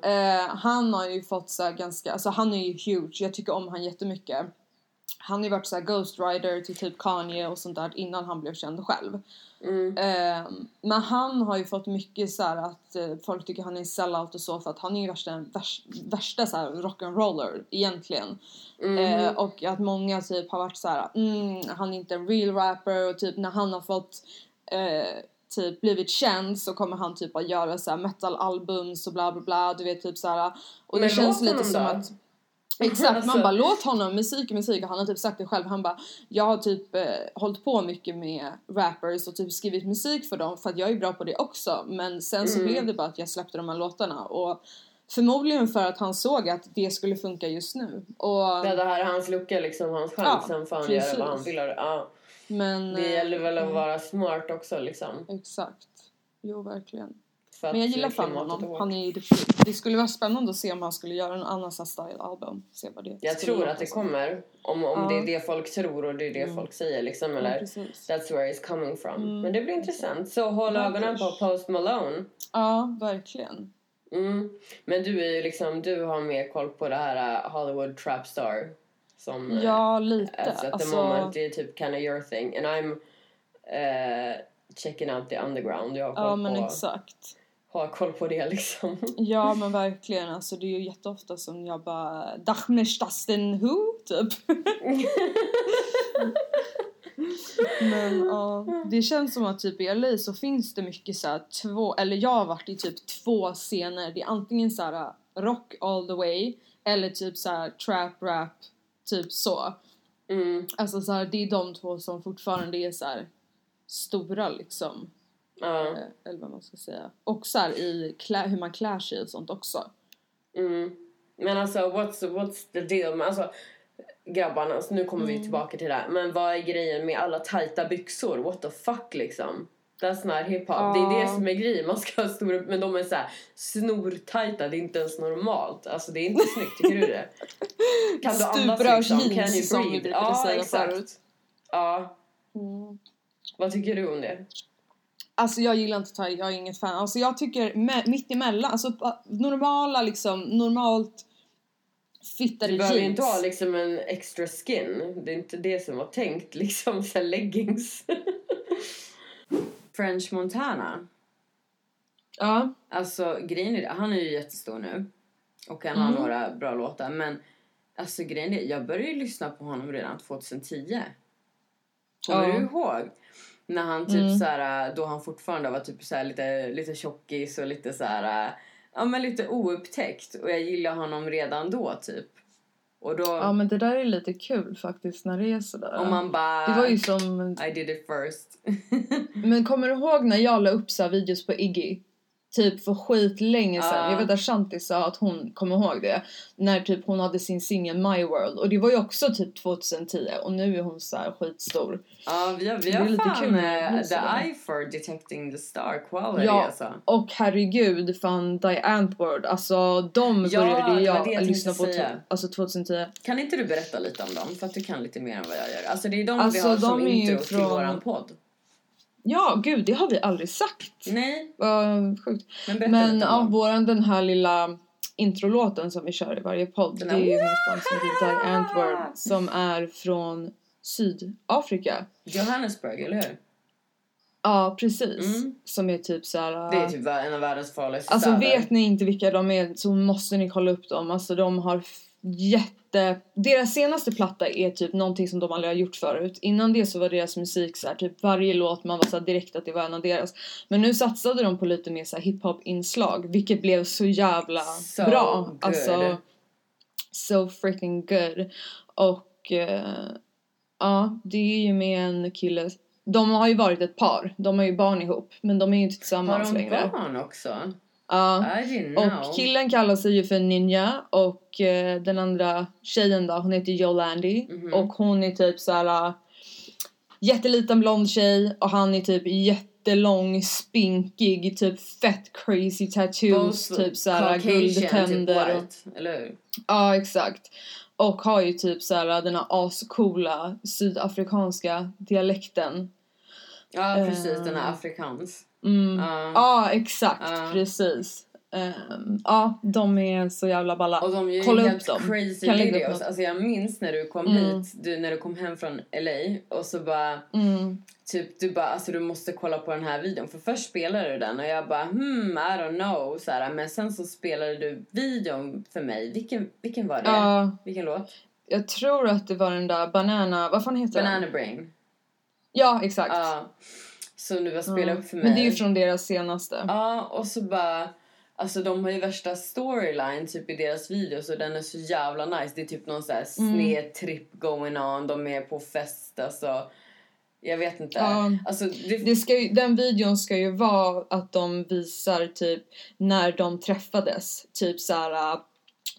B: Eh, han har ju fått så här ganska, alltså han är ju huge, jag tycker om han jättemycket. Han har ju varit så här Ghost Rider till typ Kanye och sånt där innan han blev känd själv.
A: mm,
B: Eh, men han har ju fått mycket så här att eh, folk tycker han är en sellout och så för att han är ju värsta, värsta, värsta så här rock'n'roller egentligen.
A: mm,
B: Eh, och att många typ har varit så här, mm, han är inte en real rapper och typ när han har fått eh, typ blivit känd så kommer han typ att göra så här metal-albums och bla bla bla, du vet typ så här. Och det
A: Men
B: känns
A: låt
B: lite som
A: då.
B: att Exakt, man
A: Alltså-
B: bara låt honom, musik är musik och han har typ sagt det själv, han bara Jag har typ eh, hållit på mycket med rappers och typ skrivit musik för dem för att jag är bra på det också men sen så
A: Mm.
B: blev det bara att jag släppte de här låtarna och Förmodligen för att han såg att det skulle funka just nu. Och,
A: Ja, det här är hans lucka, liksom, hans chans.
B: Ja,
A: Sen får han göra vad han vill. Ja.
B: men...
A: Det gäller väl att
B: eh,
A: vara smart också liksom.
B: Exakt. Jo, verkligen.
A: För
B: Men jag gillar fan
A: klimatet är
B: honom. Han är duktig. Det skulle vara spännande att se om han skulle göra en annan style-album. Se vad det
A: Jag tror att det kommer. Om, om
B: Ja.
A: det är det folk tror och det är det
B: Mm.
A: folk säger liksom.
B: Ja,
A: Eller
B: precis.
A: that's where it's coming from.
B: Mm.
A: Men det blir intressant. Så håll
B: Ja,
A: ögonen på. Post Malone.
B: Ja, verkligen.
A: Mm. Men du är ju liksom, du har mer koll på det här uh, Hollywood trap star. Som uh,
B: Ja, lite.
A: As at the
B: Alltså,
A: moment, det är typ kind of your thing. And I'm uh, checking out the underground. Jag har koll,
B: ja, men
A: på,
B: exakt.
A: Har koll på det liksom.
B: Ja, men verkligen. Alltså, det är ju jätteofta som jag bara... Dachmerstasten who? Typ. Men ja, det känns som att typ i LA så finns det mycket så här två, eller jag har varit i typ två scener. Det är antingen så här rock all the way eller typ så här trap rap, typ så.
A: Mm.
B: Alltså så här, det är de två som fortfarande är så här stora liksom. Eh, Eller vad man ska säga. Och så i hur man klär sig och sånt också.
A: Mm. Men alltså, what's, what's the deal? Men alltså, grabbarna, alltså, nu kommer
B: Mm.
A: vi tillbaka till det här. Men vad är grejen med alla tajta byxor? What the fuck liksom? That's not hiphop. Det är det som är grejen. Man ska ha stora, men de är så här snortajta. Det är inte ens normalt. Alltså det är inte snyggt, tycker du det? Kan du andas liksom? Can you breathe? Ja, exakt.
B: förut.
A: Ja.
B: Mm.
A: Vad tycker du om det?
B: Alltså jag gillar inte thai, jag är inget fan. Alltså jag tycker me- mitt emellan, alltså normala liksom, normalt fittade
A: Du behöver
B: jeans.
A: inte ha liksom en extra skin. Det är inte det som var tänkt. Liksom så leggings. French Montana.
B: Ja,
A: Alltså grejen är han är ju jättestor nu. Och han har
B: Mm.
A: några bra låtar. Men alltså grejen är, jag började ju lyssna på honom redan 2010. Kommer
B: Ja.
A: du ihåg? När han typ
B: Mm.
A: så här, då han fortfarande var typ så här lite, lite tjockis och lite så här, ja men lite oupptäckt. Och jag gillade honom redan då typ. Och då,
B: ja men det där är lite kul faktiskt när det är sådär.
A: och man bara,
B: Det var ju som,
A: I did it first.
B: men kommer du ihåg när jag la upp så videos på Iggy? Typ för skit länge sedan.
A: Ja.
B: Jag vet att Shanti sa att hon kommer ihåg det. När typ hon hade sin singel My World. Och det var ju också typ 2010 och nu är hon så här skitstor.
A: ja, vi har, vi
B: Det är
A: har
B: lite
A: fan
B: kul blir
A: the eye for detecting the star quality
B: Ja.
A: alltså.
B: Och herregud, fan Die Antwoord, alltså de
A: Ja,
B: började jag
A: det jag
B: lyssna på
A: säga.
B: to- alltså 2010.
A: Kan inte du berätta lite om dem? För att du kan lite mer än vad jag gör. Alltså det är de vi
B: Alltså,
A: har som intro till
B: från-
A: våran podd.
B: Ja, gud, det har vi aldrig sagt.
A: Nej,
B: Vad sjukt.
A: men berätta
B: Men
A: lite
B: ja,
A: om dem.
B: våran den här lilla introlåten som vi kör i varje podd,
A: Den
B: det är ju band som heter Die Antwoord som är från Sydafrika.
A: Johannesburg, eller hur?
B: Ja, precis.
A: Mm.
B: Som är typ så här.
A: Det är typ en av världens farligaste
B: Alltså
A: städer.
B: vet ni inte vilka de är så måste ni kolla upp dem. Alltså de har jätte... Deras senaste platta är typ någonting som de aldrig har gjort förut. Innan det så var deras musik så här, typ varje låt man var så direkt att det var en av deras. Men nu satsade de på lite mer så här hiphop inslag vilket blev så jävla
A: So
B: bra.
A: good.
B: Alltså so freaking good. Och eh, ja, det är ju med en kille. De har ju varit ett par. De har ju barn ihop. Men de är ju inte
A: Har
B: tillsammans
A: de
B: längre.
A: barn också?
B: Ja. Och killen kallar sig ju för Ninja och eh, den andra tjejen då, hon heter Yolandi
A: Mhm.
B: och hon är typ såhär uh, jätteliten blond tjej och han är typ jättelång, spinkig, typ fett crazy tattoos,
A: Both
B: typ såhär
A: Caucasian,
B: guldtänder.
A: Typ white, eller hur?
B: ja exakt. Och har ju typ såhär den här ascoola sydafrikanska dialekten.
A: Ja, precis. Den
B: Ehm.
A: här afrikans.
B: Mm.
A: Ja.
B: Ja exakt,
A: Ja.
B: precis. Ehm, ja, de är så jävla balla.
A: Och de gör
B: Kolla
A: ju
B: upp
A: helt
B: dem.
A: crazy
B: Kan
A: videos. Alltså jag minns när du kom
B: Mm.
A: hit, du, när du kom hem från LA och så bara
B: Mm.
A: typ du bara alltså du måste kolla på den här videon för först spelade du den och jag bara hmm I don't know så här, men sen så spelade du videon för mig. Vilken vilken var det?
B: Ja,
A: Vilken låt?
B: jag tror att det var den där Banana, vad fan heter
A: Banana
B: den?
A: Brain.
B: Ja, exakt.
A: Ja. Som du var spela
B: Ja.
A: upp för mig.
B: Men det är ju från deras senaste.
A: Ja, och så bara... Alltså de har ju värsta storyline typ i deras videos och den är så jävla nice. Det är typ någon sån här
B: Mm.
A: sned trip going on. De är på fest alltså. Jag vet inte.
B: Ja.
A: Alltså, det,
B: Det ska ju, den videon ska ju vara att de visar typ när de träffades. Typ såhär,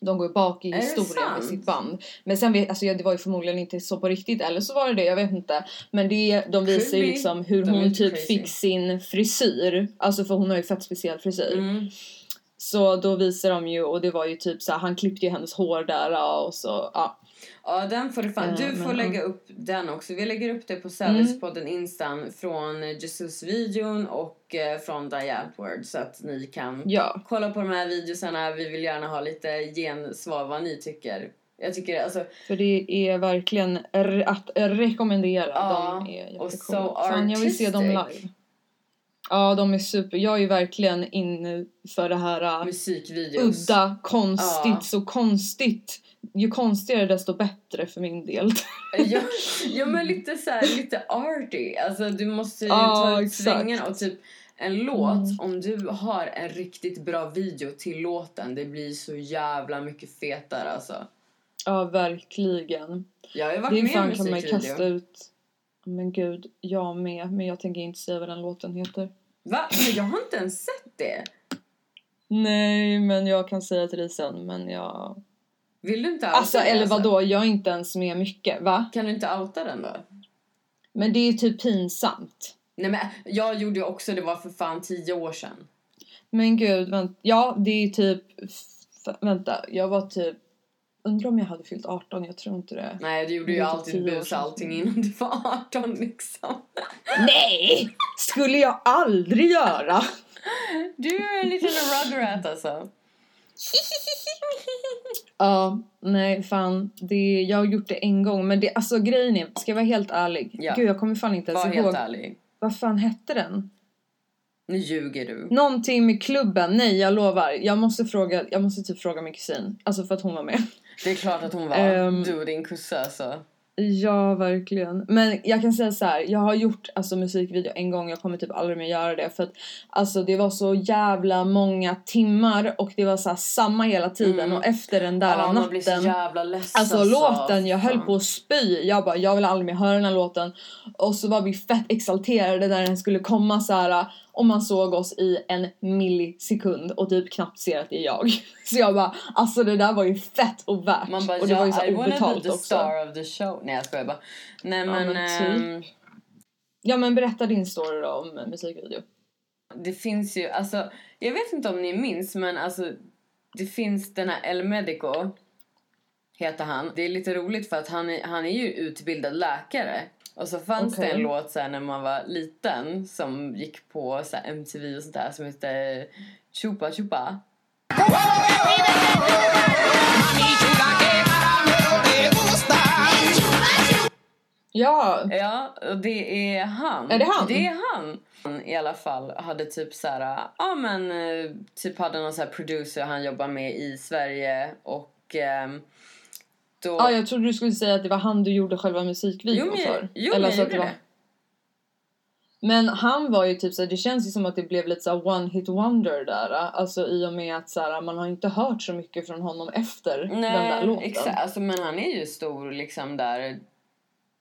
B: de går bak i historien med sitt band. Men sen vet, alltså ja, det var ju förmodligen inte så på riktigt eller så var det det, jag vet inte. Men det, de visar ju liksom hur
A: De
B: hon typ
A: crazy.
B: fick sin frisyr. Alltså för hon har ju fett speciell frisyr.
A: mm.
B: Så då visar de ju och det var ju typ så han klippte ju hennes hår där och så ja.
A: Ja, den får du fan.
B: Eh,
A: Du får lägga upp den också. Vi lägger upp det på
B: Mm.
A: Sävespodden Instan från Jesus-videon och eh, från Diantword så att ni kan
B: Ja.
A: kolla på de här videosarna. Vi vill gärna ha lite gensvar vad ni tycker. Jag tycker alltså,
B: För det är verkligen att rekommendera.
A: Ja,
B: de är
A: och so
B: Fan, jag vill se dem
A: artistic.
B: live. Ja, de är super. Jag är verkligen inne för det här uh,
A: musikvideos.
B: udda, konstigt,
A: Ja.
B: så konstigt. Ju konstigare desto bättre för min del.
A: ja, ja men lite så här, lite arty. Alltså du måste ju
B: Ja,
A: ta ut svängarna och typ en låt,
B: Mm.
A: om du har en riktigt bra video till låten, det blir så jävla mycket fetare alltså.
B: ja, verkligen.
A: Jag har ju varit
B: Det är
A: med i
B: kan man kasta ut. Men gud, jag med. Men jag tänker inte säga vad den låten heter.
A: Va? Men jag har inte ens sett det.
B: Nej, men jag kan säga till dig sen. Men jag...
A: Vill du inte outa
B: Alltså,
A: det,
B: eller vadå? Jag är inte ens med mycket, va?
A: Kan du inte outa den då?
B: Men det är typ pinsamt.
A: Nej men jag gjorde ju också, det var för fan tio år sedan.
B: Men gud, vänt, ja det är typ, vänta, jag var typ, undrar om jag hade fyllt 18, jag tror inte det.
A: Nej du gjorde
B: Det
A: ju
B: typ
A: alltid bus allting innan du var 18 liksom.
B: Nej! Skulle jag aldrig göra!
A: Du är en liten rugrat alltså.
B: Ja, nej fan, det, jag har gjort det en gång men det, alltså grejen är, ska jag vara helt ärlig,
A: Ja.
B: gud jag kommer fan inte ens
A: Var
B: ihåg,
A: helt ärlig.
B: vad fan hette den?
A: Nu ljuger du.
B: Någonting med klubben, nej jag lovar, jag måste fråga, jag måste typ fråga min kusin, alltså för att hon var med.
A: Det är klart att hon var.
B: Ehm.
A: Du och din kusse alltså.
B: Ja, verkligen. Men jag kan säga så här, jag har gjort alltså, musikvideo en gång, jag kommer typ aldrig mer göra det för att alltså det var så jävla många timmar och det var så här, samma hela tiden
A: Mm.
B: och efter den där
A: Ja,
B: natten
A: jävla ledsen
B: Alltså låten, jag höll på att spy. Jag bara, jag vill aldrig mer höra den här låten. Och så var vi fett exalterade när den skulle komma så här. Och man såg oss i en millisekund och typ knappt ser att det är jag. Så jag bara, alltså det där var ju fett och värt.
A: Man bara,
B: och det var ju
A: ja,
B: så
A: I
B: obetalt
A: the
B: också.
A: star of the show. Nej jag skojar bara. Nej
B: Ja,
A: men,
B: men typ.
A: ehm,
B: Ja men berätta din story då om musikvideo.
A: det finns ju, alltså jag vet inte om ni minns men alltså det finns den här El Medico heter han. Det är lite roligt för att han är, han är ju utbildad läkare. Och så fanns det
B: Okej.
A: en låt så när man var liten som gick på så MTV och sånt där som hette Chupa Chupa.
B: Ja,
A: Ja, och det är han.
B: Är det han?
A: Det är han. Han i alla fall hade typ så här, ja men eh, typ hade någon så här producer han jobbar med i Sverige och ehm, då...
B: ja jag trodde du skulle säga att det var han du gjorde själva musikvideon
A: Jo, men
B: för.
A: jo, men jag gjorde det.
B: Men han var ju typ så här, det känns ju som att det blev lite så här one hit wonder där. Alltså i och med att så här, man har inte hört så mycket från honom efter den där
A: Nej,
B: låten.
A: exakt. Alltså, men han är ju stor liksom där,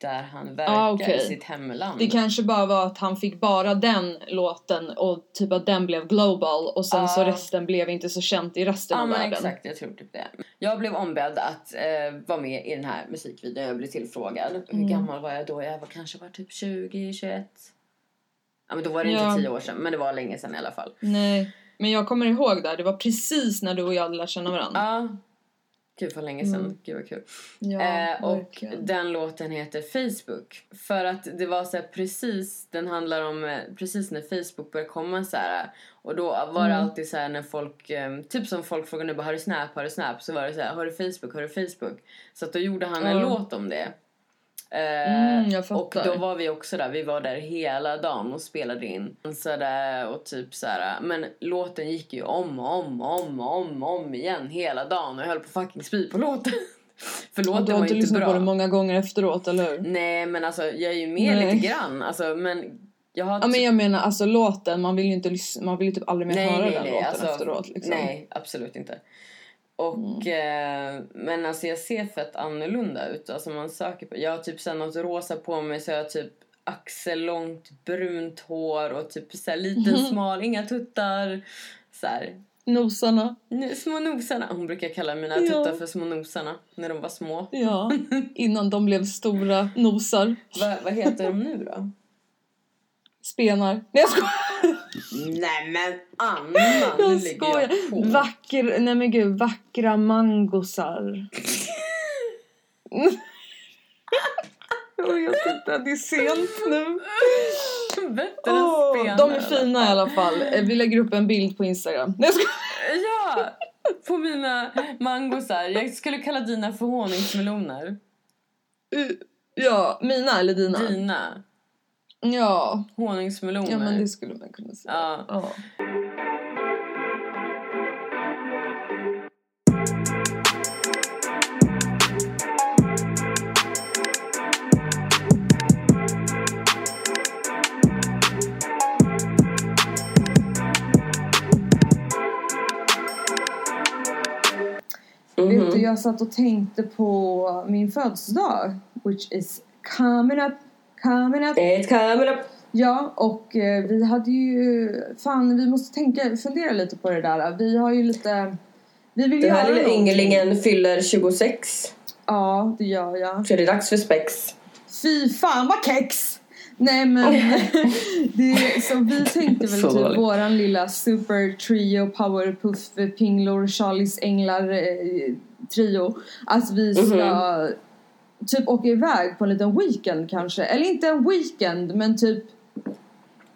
A: där han verkar
B: Ah, okej.
A: i sitt hemland.
B: Det kanske bara var att han fick bara den låten och typ att den blev global och sen så
A: Ja.
B: resten blev inte så känt i resten
A: Ja
B: av
A: men
B: världen.
A: exakt, jag tror typ det. Jag blev ombedd att eh, vara med i den här musikvideon. Jag blev tillfrågad. Hur
B: Mm.
A: gammal var jag då? Jag var kanske var typ 20, 21. Ja men då var det
B: Ja.
A: inte tio år sedan, men det var länge sedan i alla fall.
B: Nej, men jag kommer ihåg där, det var precis när du och jag lärde känna varandra.
A: Ja. Gud vad länge sedan.
B: Mm.
A: Gud vad kul.
B: Ja,
A: eh, och
B: verkligen.
A: den låten heter Facebook. För att det var så precis, den handlar om eh, precis när Facebook började komma så här. Och då var det
B: Mm.
A: alltid så här när folk, eh, typ som folk frågade nu bara har du Snap, har du Snap? Så var det så här, har du Facebook, har du Facebook? Så att då gjorde han en
B: Ja.
A: låt om det. Eh,
B: Mm, jag
A: och då var vi också där, vi var där hela dagen och spelade in. Där, och typ så här, men låten gick ju om och om och om och om, och om igen hela dagen och jag höll på fucking spy på låten. För
B: Och
A: låten
B: du har inte lyssnat på den många gånger efteråt, eller hur?
A: Nej men alltså jag är ju med
B: Nej.
A: lite grann. Alltså, men jag har
B: Ja men jag menar alltså låten, man vill ju inte lyssna, man vill ju typ aldrig mer
A: nej,
B: höra
A: nej,
B: den
A: nej,
B: låten
A: alltså,
B: efteråt liksom.
A: Nej, absolut inte. Och,
B: Mm.
A: eh, men alltså jag ser fett annorlunda ut. Alltså man söker på, jag har typ sen något rosa på mig så jag har typ
F: axellångt brunt hår och typ så här liten smal, inga tuttar. Så här.
B: Nosarna.
F: Små nosarna. Hon brukar kalla mina
B: Ja.
F: tuttar för små nosarna när de var små.
B: Ja, innan de blev stora nosar.
F: Va, vad heter de nu då?
B: Spenar. Nej jag skojar!
F: Nej men Anna, nu
B: Jag
F: lägger jag på.
B: skojar. Vacker, nej men gud, vackra mangosar. Jag vet inte, det är sent nu.
F: Bättre än
B: Åh,
F: spenar.
B: de är fina i alla fall. Eh, Vi lägger upp en bild på Instagram. Nej, jag skojar.
F: Ja! På mina mangosar. Jag skulle kalla dina för honungsmeloner.
B: Ja, mina eller dina?
F: Dina.
B: Ja,
F: Honungsmeloner.
B: ja men det skulle man kunna säga.
F: Ja.
B: Ja.
A: Mhm.
B: Vet du, jag satt och tänkte på min födelsedag. Which is coming up, coming up.
A: It's coming up.
B: Ja, och eh, vi hade ju... Fan, vi måste tänka, fundera lite på det där. Vi har ju lite... Vi vill
A: Den här lilla ynglingen fyller 26.
B: Ja, det gör jag.
A: Så är det dags för spex.
B: Fy fan vad kex! Nej men, det, så vi tänkte väl typ
A: dåligt.
B: våran lilla super trio, powerpuff, pinglor, Charlies änglar eh, trio. Att vi ska
A: Mhm.
B: Typ åka iväg på en liten weekend kanske. Eller inte en weekend men typ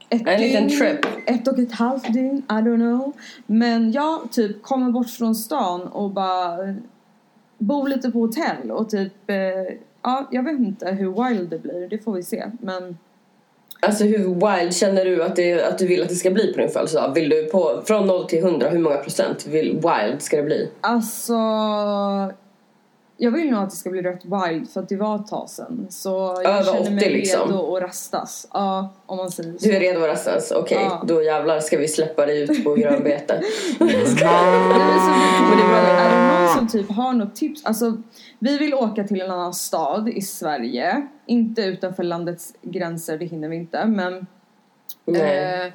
B: ett
A: En liten
B: dygn,
A: trip.
B: Ett och ett halvt dygn, I don't know. Men ja, typ komma bort från stan och bara bo lite på hotell och typ, eh, ja jag vet inte hur wild det blir, det får vi se. Men
A: Alltså hur wild känner du att, det, att du vill att det ska bli på din födelsedag? Vill du på, från 0 till 100, hur många procent vill, wild ska det bli?
B: alltså, jag vill nog att det ska bli rätt wild för att det var ett tag sedan. Så jag
A: Över
B: känner mig
A: 80 liksom.
B: redo att rastas. Ja, om man säger så.
A: Du är redo att rastas? Okej,
B: Ja.
A: då jävlar ska vi släppa dig ut på grönbete.
B: Nej, men så vi, men det är, bra. är det någon som typ har något tips? Alltså, vi vill åka till en annan stad i Sverige. Inte utanför landets gränser, det hinner vi inte. Men
A: Nej.
B: Eh,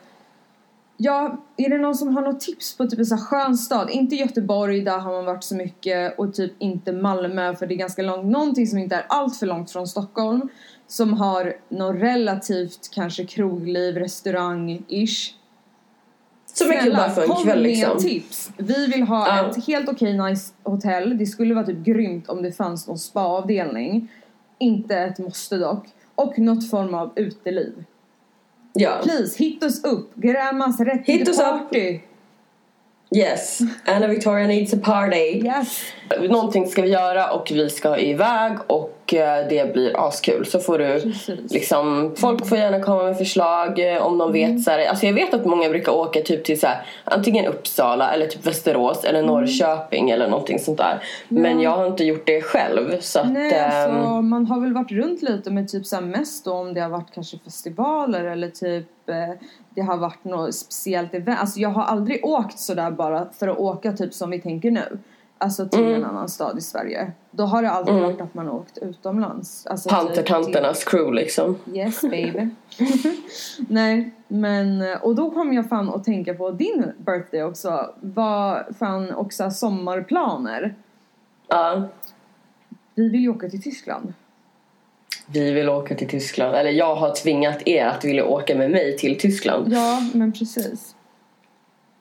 B: ja, är det någon som har något tips på typ en sån här skön stad? Inte Göteborg, där har man varit så mycket. Och typ inte Malmö, för det är ganska långt. Någonting som inte är allt för långt från Stockholm. Som har något relativt kanske krogliv, restaurang-ish.
A: Så mycket bara för en kväll
B: med
A: liksom.
B: tips. Vi vill ha
A: Ja.
B: ett helt okej nice hotell. Det skulle vara typ grymt om det fanns någon spa-avdelning. Inte ett måste dock. Och något form av uteliv.
A: Ja.
B: Please, hit us upp. Grämas rätt
A: Hit
B: till
A: us up.
B: party.
A: Yes. Anna Victoria needs a party.
B: Yes.
A: Någonting ska vi göra och vi ska iväg och det blir askul. Så får du
B: Precis.
A: liksom, folk får gärna komma med förslag eh, om de
B: Mm.
A: vet så här, Alltså jag vet att många brukar åka typ till så här, antingen Uppsala eller typ Västerås eller
B: Mm.
A: Norrköping eller någonting sånt där. Men jag har inte gjort det själv så att
B: Nej,
A: ehm,
B: alltså, man har väl varit runt lite med typ så här mest då om det har varit kanske festivaler eller typ eh, det har varit något speciellt event. Alltså jag har aldrig åkt sådär bara för att åka typ som vi tänker nu. Alltså till
A: Mm.
B: en annan stad i Sverige. Då har det alltid varit att man har åkt utomlands. Alltså, typ till-
A: Pantertanternas crew liksom.
B: Yes baby. Nej men och då kom jag fan att tänka på din birthday också. Vad fan också sommarplaner.
A: Ja.
B: Vi vill ju åka till Tyskland.
A: Vi vill åka till Tyskland. Eller jag har tvingat er att vilja åka med mig till Tyskland.
B: Ja men precis.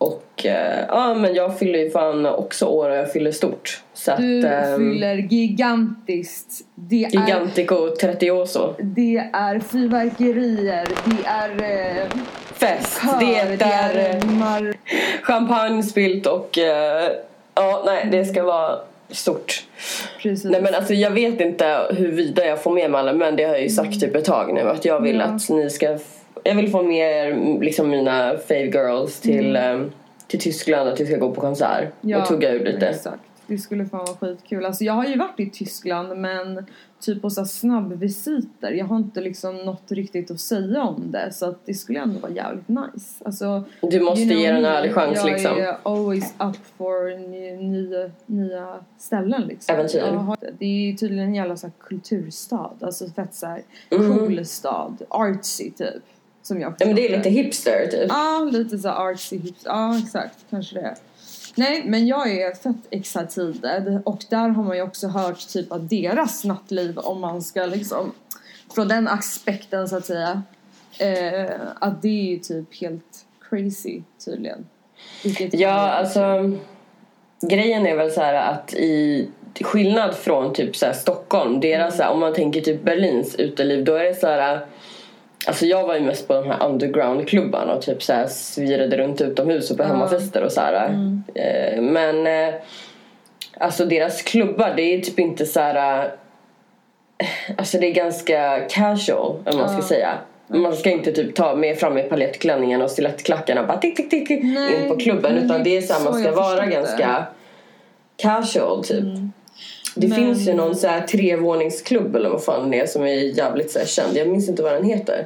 A: Och eh, ja men jag fyller ju fan också år och jag fyller stort. Så
B: Du
A: att ehm,
B: fyller gigantiskt. Det är,
A: Gigantico 30
B: det är fyrverkerier, det är eh,
A: Fest.
B: kör,
A: det
B: det
A: är
B: är
A: eh,
B: mar-
A: champagne spilt och eh, ja nej det ska vara stort.
B: Precis.
A: Nej men alltså jag vet inte huruvida jag får med mig alla men det har jag ju sagt typ ett tag nu att jag vill
B: Mm. Ja.
A: att ni ska jag vill få med liksom mina fave girls till,
B: Mm.
A: eh, till Tyskland att vi ska gå på konsert och tugga ur lite.
B: Exakt. Det skulle fan vara skitkul. Alltså jag har ju varit i Tyskland men typ på så här snabbvisiter. Jag har inte liksom något riktigt att säga om det så att det skulle ändå vara jävligt nice. Alltså,
A: Du måste
B: you know
A: ge den en ärlig chans
B: jag
A: liksom.
B: är always up for ny, nya, nya ställen liksom.
A: Äventyr.
B: Jag har, det är ju tydligen en jävla så här kulturstad. Alltså fett såhär
A: Mm.
B: cool stad. Artsy typ. Som jag
A: Ja, men det är lite hipster typ.
B: Ja, lite så artsy hips. Ja, exakt. Kanske det. Nej, men jag är fett excited och där har man ju också hört typ att deras nattliv om man ska liksom från den aspekten så att säga eh, att det är ju typ helt crazy tydligen. Vilket
A: Ja, alltså grejen är väl så här att i skillnad från typ så här Stockholm, deras så här, om man tänker typ Berlins uteliv, då är det så här Alltså jag var ju mest på de här undergroundklubbarna och typ så här svirade runt utomhus och på hemmafester och så här. Eh, Men eh, alltså deras klubbar, det är typ inte så här. eh, Alltså det är ganska casual om man ska säga. Man ska inte typ ta med fram med palettklänningen och stilettklackarna och bara tick tick tick tick in på klubben utan
B: det är
A: så här, man ska vara ganska casual typ. Det
B: Men-
A: finns ju någon så här trevåningsklubb eller vad fan det är som är jävligt så här känd. Jag minns inte vad den heter.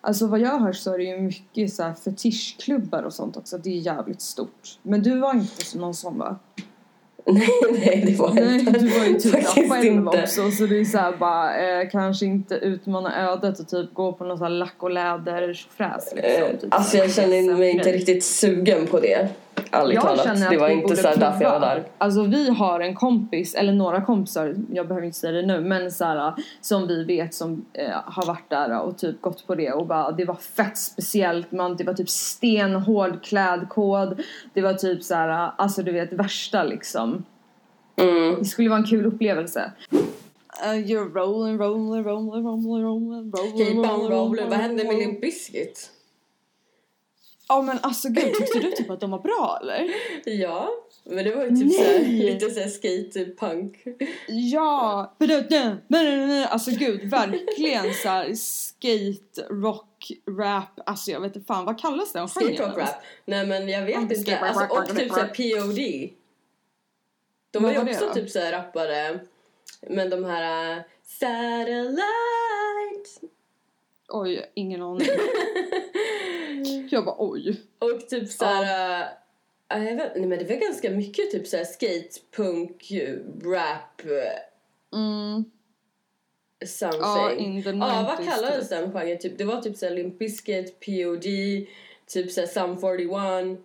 B: Alltså vad jag hör så är det ju mycket så här fetischklubbar och sånt också. Det är jävligt stort. Men du var inte på någon sån va?
A: nej, nej det var
B: Nej,
A: inte.
B: du var ju typ själv också så det är såhär bara eh, kanske inte utmana ödet och typ gå på någon sån här lack och läder fräs liksom.
A: Eh,
B: typ
A: Alltså
B: så här
A: jag känner mig inte riktigt sugen på det. Ärligt
B: jag
A: talat.
B: känner att
A: Det var
B: vi
A: inte
B: borde
A: så här därför jag var
B: prova.
A: där.
B: Alltså vi har en kompis, eller några kompisar, jag behöver inte säga det nu, men så här, som vi vet som eh, har varit där och typ gått på det och bara det var fett speciellt, man, det var typ stenhård klädkod, det var typ så här, alltså du vet värsta liksom.
A: Mm.
B: Det skulle vara en kul upplevelse. Uh, you're rolling, rolling, rolling, rolling, rolling, rolling,
A: Keep on rolling. Vad hände med Limp Bizkit?
B: Ja men alltså gud, tyckte du typ att de var bra eller?
A: Ja, men det var ju typ såhär,
B: Nej.
A: lite såhär skate-punk.
B: Ja! Alltså gud, verkligen så här skate, rock, rap, alltså jag vet inte fan, vad kallas genren
A: Skate rock rap. Nej men jag vet inte.
B: skate
A: Alltså, och typ såhär POD. De var ju
B: det
A: också typ såhär rappare. Men de här uh, Satellite.
B: Oj, ingen aning. Jag bara oj.
A: Och typ såhär... Uh, jag vet, nej men det var ganska mycket typ såhär skate, punk, rap,
B: Mm.
A: something.
B: Ja, in the
A: Ja, vad
B: 90s
A: kallades
B: typ.
A: den genren? Typ, det var typ såhär Limp Bizkit, POD, typ såhär Sum 41.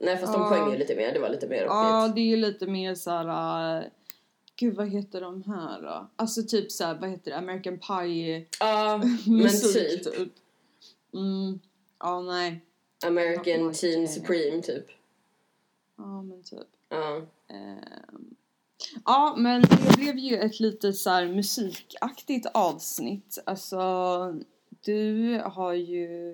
A: Nej fast de
B: Ja.
A: sjöng ju lite mer, det var lite mer
B: Ja,
A: rockigt.
B: det är ju lite mer så här. äh, Gud, vad heter de här då? Alltså typ så här, vad heter det? American Pie
A: Ja, men
B: musik
A: typ.
B: typ. Mm. Ja, nej.
A: American Teen
B: jam.
A: Supreme typ.
B: Ja, men typ.
A: Ja.
B: Ehm, Ja, men det blev ju ett lite så här musikaktigt avsnitt. Alltså, du har ju,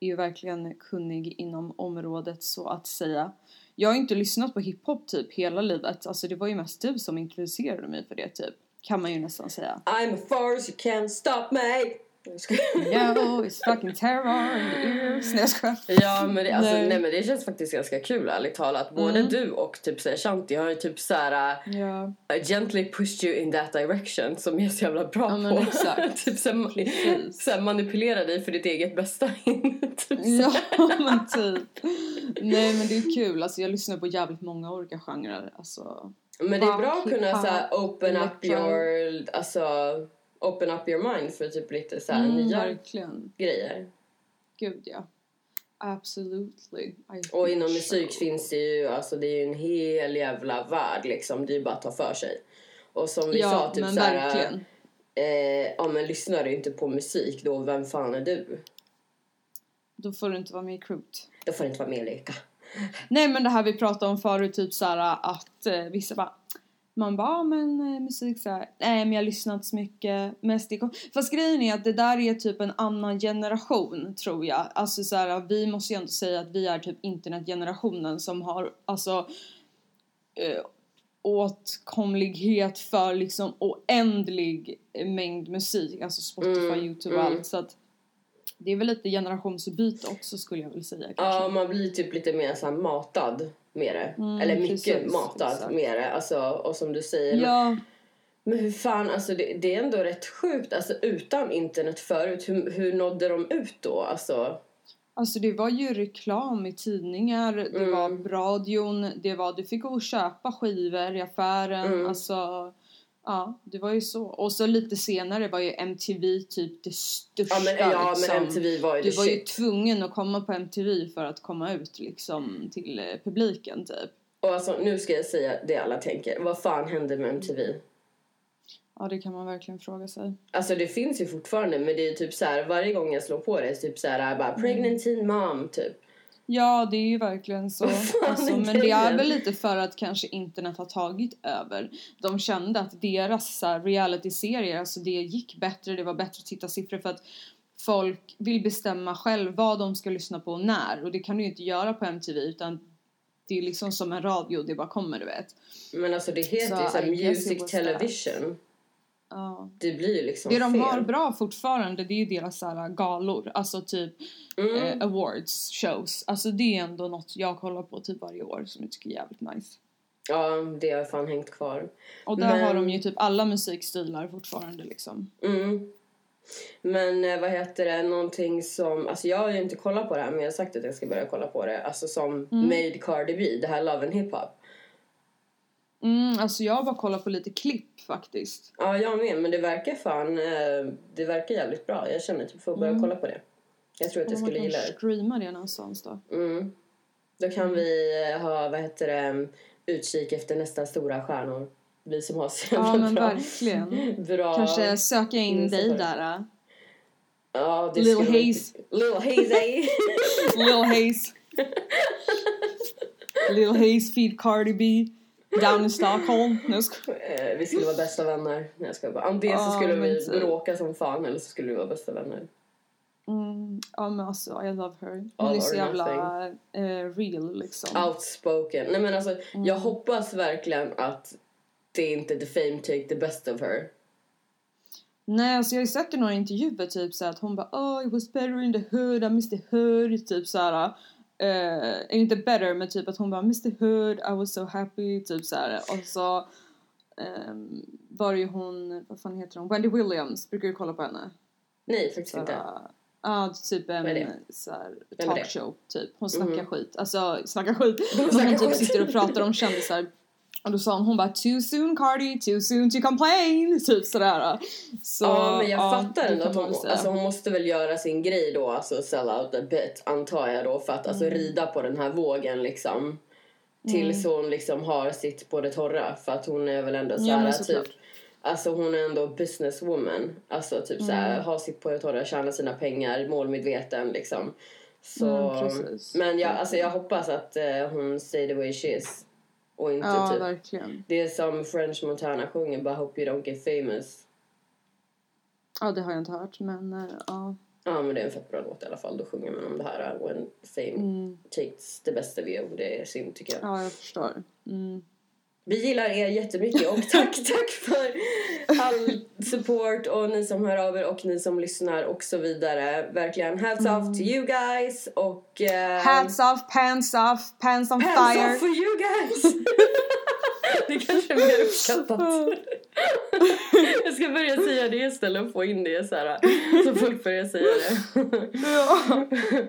B: är ju verkligen kunnig inom området så att säga. Jag har inte lyssnat på hiphop typ hela livet. Alltså det var ju mest du som introducerade mig för det typ. Kan man ju nästan säga.
A: I'm a force, you can't stop me.
B: No, it's fucking terror in the ears. Nej jag skojar.
A: Ja men det, alltså,
B: Nej.
A: nej. men det känns faktiskt ganska kul ärligt talat. Både
B: Mm.
A: du och typ såhär Shanti har ju typ såhär
B: Ja.
A: uh, gently pushed you in that direction som jag är så jävla bra
B: Ja,
A: på.
B: exakt.
A: typ såhär, såhär manipulera dig för ditt eget bästa. typ.
B: Ja men typ. Nej men det är kul. Alltså jag lyssnar på jävligt många olika genrer. Alltså.
A: Men det är bra att kunna såhär open up your, alltså open up your mind för typ lite såhär
B: Mm,
A: nya
B: verkligen.
A: grejer.
B: Gud ja. Absolutely. I
A: Och inom
B: so.
A: musik finns det ju, alltså det är ju en hel jävla värld liksom. Det är ju bara att ta för sig. Och som vi
B: Ja
A: sa typ
B: men
A: såhär,
B: verkligen.
A: eh, ja men lyssnar du inte på musik då, vem fan är du?
B: Då får du inte vara med i Crute.
A: Då får du inte vara med och leka.
B: Nej men det här vi pratade om förut typ såhär att eh, vissa bara man bara, ah, men eh, musik så här. nej men jag har lyssnat så mycket, mest kom-" Fast grejen är att det där är typ en annan generation tror jag. Alltså så här, vi måste ju ändå säga att vi är typ internetgenerationen som har, alltså eh, åtkomlighet för liksom oändlig mängd musik, alltså Spotify,
A: Mm,
B: Youtube och
A: mm.
B: allt. Så att Det är väl lite generationsbyte också skulle jag vilja säga kanske.
A: Ja, man blir typ lite mer så matad med det.
B: Mm,
A: Eller mycket
B: precis,
A: matad
B: exakt.
A: med det. Alltså, och som du säger.
B: Ja,
A: Men hur fan, alltså det, det är ändå rätt sjukt. Alltså utan internet förut, hur, hur nådde de ut då? Alltså,
B: alltså det var ju reklam i tidningar, det
A: Mm.
B: var radion, det var du fick gå och köpa skivor i affären,
A: Mm.
B: alltså Ja, det var ju så. Och så lite senare var ju MTV typ det största
A: ja men, ja,
B: liksom.
A: men MTV var ju
B: Du var ju
A: shit.
B: tvungen att komma på MTV för att komma ut liksom till eh, publiken typ.
A: Och alltså nu ska jag säga det alla tänker. Vad fan hände med MTV?
B: Ja, det kan man verkligen fråga sig.
A: Alltså det finns ju fortfarande men det är typ så här varje gång jag slår på det så typ så här bara pregnant teen mom typ.
B: Ja, det är ju verkligen så. Alltså, men det är väl lite för att kanske internet har tagit över. De kände att deras reality-serier, alltså det gick bättre, det var bättre tittarsiffror för att folk vill bestämma själv vad de ska lyssna på och när. Och det kan du ju inte göra på MTV utan det är liksom som en radio, det bara kommer du vet.
A: Men alltså det heter
B: Så
A: ju så här
B: I guess it
A: music television.
B: Ja.
A: Det blir ju liksom
B: Det de
A: fel.
B: har bra fortfarande det är ju deras så här, galor, alltså typ
A: Mm.
B: eh, awards shows. Alltså det är ändå något jag kollar på typ varje år som jag tycker är jävligt nice.
A: Ja, det har fan hängt kvar.
B: Och där
A: Men-
B: har de ju typ alla musikstilar fortfarande liksom.
A: Mm. Men eh, vad heter det, någonting som, alltså jag har ju inte kollat på det här men jag har sagt att jag ska börja kolla på det. Alltså som
B: Mm.
A: Made Cardi B, det här Love and Hip Hop.
B: Mm, alltså jag har bara kollat på lite klipp faktiskt.
A: Ja, jag med, men det verkar fan, eh, det verkar jävligt bra. Jag känner typ för att börja
B: Mm.
A: kolla på det. Jag tror att jag skulle gilla det.
B: streama det någonstans då.
A: Mm. Då kan vi eh, ha, vad heter det, utkik efter nästa stora stjärnor. Vi som har så
B: Ja men
A: bra.
B: verkligen.
A: bra.
B: Kanske söka in
A: Mm,
B: dig där. äh.
A: Ja, det
B: Lil Haze.
A: Lil Haze.
B: Lil Haze. Lil Haze feed Cardi B. Down in Stockholm. Skojar.
A: Eh, vi skulle vara bästa vänner. Nej, jag ska bara. Antingen så skulle vi
B: typ.
A: bråka som fan eller så skulle vi vara bästa vänner.
B: Mm, ja men alltså I love her. Hon
A: All
B: är så jävla eh, real liksom.
A: Outspoken. Nej men alltså,
B: Mm.
A: jag hoppas verkligen att det är inte the fame take the best of her.
B: Nej alltså jag har ju sett i några intervjuer typ så att hon bara oh it was better in the hood, I missed the hood typ såhär. Uh, inte better men typ att hon bara the hood, I was so happy typ såhär och så ehm, var det ju hon, vad fan heter hon, Wendy Williams, brukar du kolla på henne?
A: Nej faktiskt
B: Såhär,
A: inte.
B: Ja, typ en
A: det?
B: talkshow typ. Hon snackar
A: Mhm.
B: skit. Alltså snackar skit.
A: Hon
B: typ
A: skit.
B: sitter och pratar om kändisar. Och då sa hon, hon bara too soon Cardi, too soon to complain. Typ sådär. Så,
A: ja men jag
B: ja,
A: fattar ändå att hon, alltså, hon måste väl göra sin grej då, alltså sell out a bit antar jag då för att alltså
B: Mm.
A: rida på den här vågen liksom. Tills hon liksom har sitt på det torra för att hon är väl ändå
B: Ja,
A: såhär
B: men
A: typ
B: såklart.
A: Alltså hon är ändå businesswoman. Alltså typ
B: Mm.
A: såhär, ha sitt på det torra, tjäna sina pengar, målmedveten liksom. Så,
B: Mm,
A: men jag, alltså jag hoppas att eh, hon stay the way she is. Och inte
B: Ja,
A: typ,
B: verkligen.
A: det är som French Montana sjunger, bara hope you don't get famous.
B: Ja, det har jag inte hört men eh, ja.
A: Ja men det är en fett bra låt i alla fall. Då sjunger man om det här when fame
B: Mm,
A: takes the best of you. Det är synd tycker jag.
B: ja, jag förstår. Mm.
A: Vi gillar er jättemycket och tack, tack för all support och ni som hör av er och ni som lyssnar och så vidare. Verkligen hats off to you guys och... eh,
B: Hats off, pants off, pants on
A: Hands
B: fire.
A: off for you guys! det kanske är mer uppskattat. Jag ska börja säga det istället och få in det så här. Så folk börjar säga det.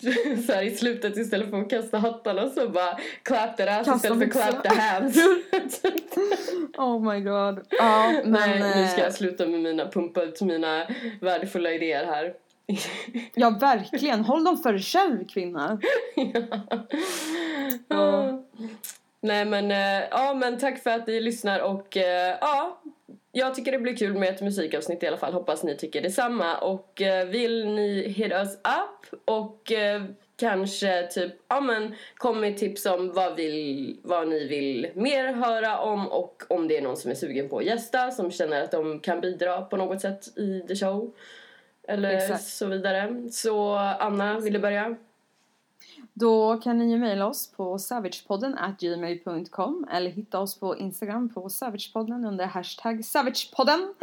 B: Ja.
A: så här i slutet istället för att kasta hattarna så bara clap that ass istället för clap the hands.
B: Oh my god. Ja, men...
A: Nej, nu ska
B: eh,
A: jag sluta med mina, pumpa ut mina värdefulla idéer här.
B: Ja, verkligen. Håll dem för dig själv, kvinna.
A: Ja. Nej men, eh, ja men tack för att ni lyssnar och eh, ja, jag tycker det blir kul med ett musikavsnitt i alla fall. Hoppas ni tycker detsamma och eh, vill ni hit us up och eh, kanske typ, ja men kom med tips om vad, vill, vad ni vill mer höra om och om det är någon som är sugen på att gästa som känner att de kan bidra på något sätt i the show. Eller
B: Exakt.
A: så vidare. Så Anna, vill du börja?
B: Då kan ni ju mejla oss på savagepodden gmail.com eller hitta oss på Instagram på savagepodden under hashtag savagepodden.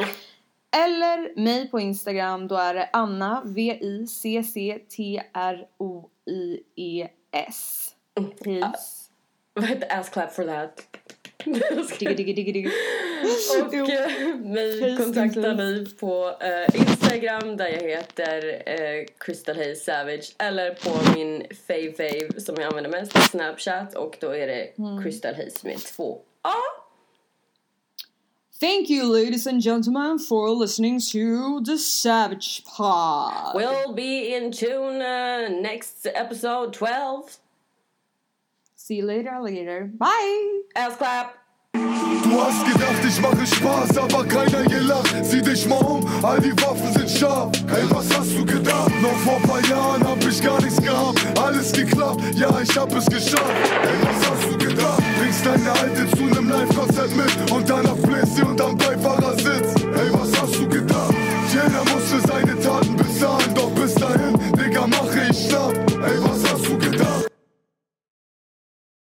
B: eller mig på Instagram, då är det Anna V-I-C-C-T-R-O-I-E-S. Peace.
A: Vad heter ass clap for that?
B: Digga, digga, digga, digga.
A: Och
B: Jo.
A: mig kontaktar ni på eh, Instagram där jag heter eh, Crystal Hayes Savage eller på min fave fave som jag använder mest, Snapchat och då är det
B: Mm.
A: Crystal Hayes med två A.
B: Thank you, ladies and gentlemen, for listening to the Savage Pod.
A: We'll be in tune uh, next episode 12.
B: See you later, alligator. Bye!
A: Ass clap!
G: Du hast gedacht, ich mache Spaß, aber keiner gelacht. Sieh dich mal um, all die Waffen sind scharf. Hey, was hast du gedacht? Noch vor paar Jahren hab ich gar nichts gehabt. Alles geklappt, ja, ich hab es geschafft. Hey, was hast du gedacht? Bringst deine Alte zu nem Live-Konzert mit und danach bläst sie unterm Beifahrersitz. Hey, was hast du gedacht? Jeder muss für seine Taten bezahlen, doch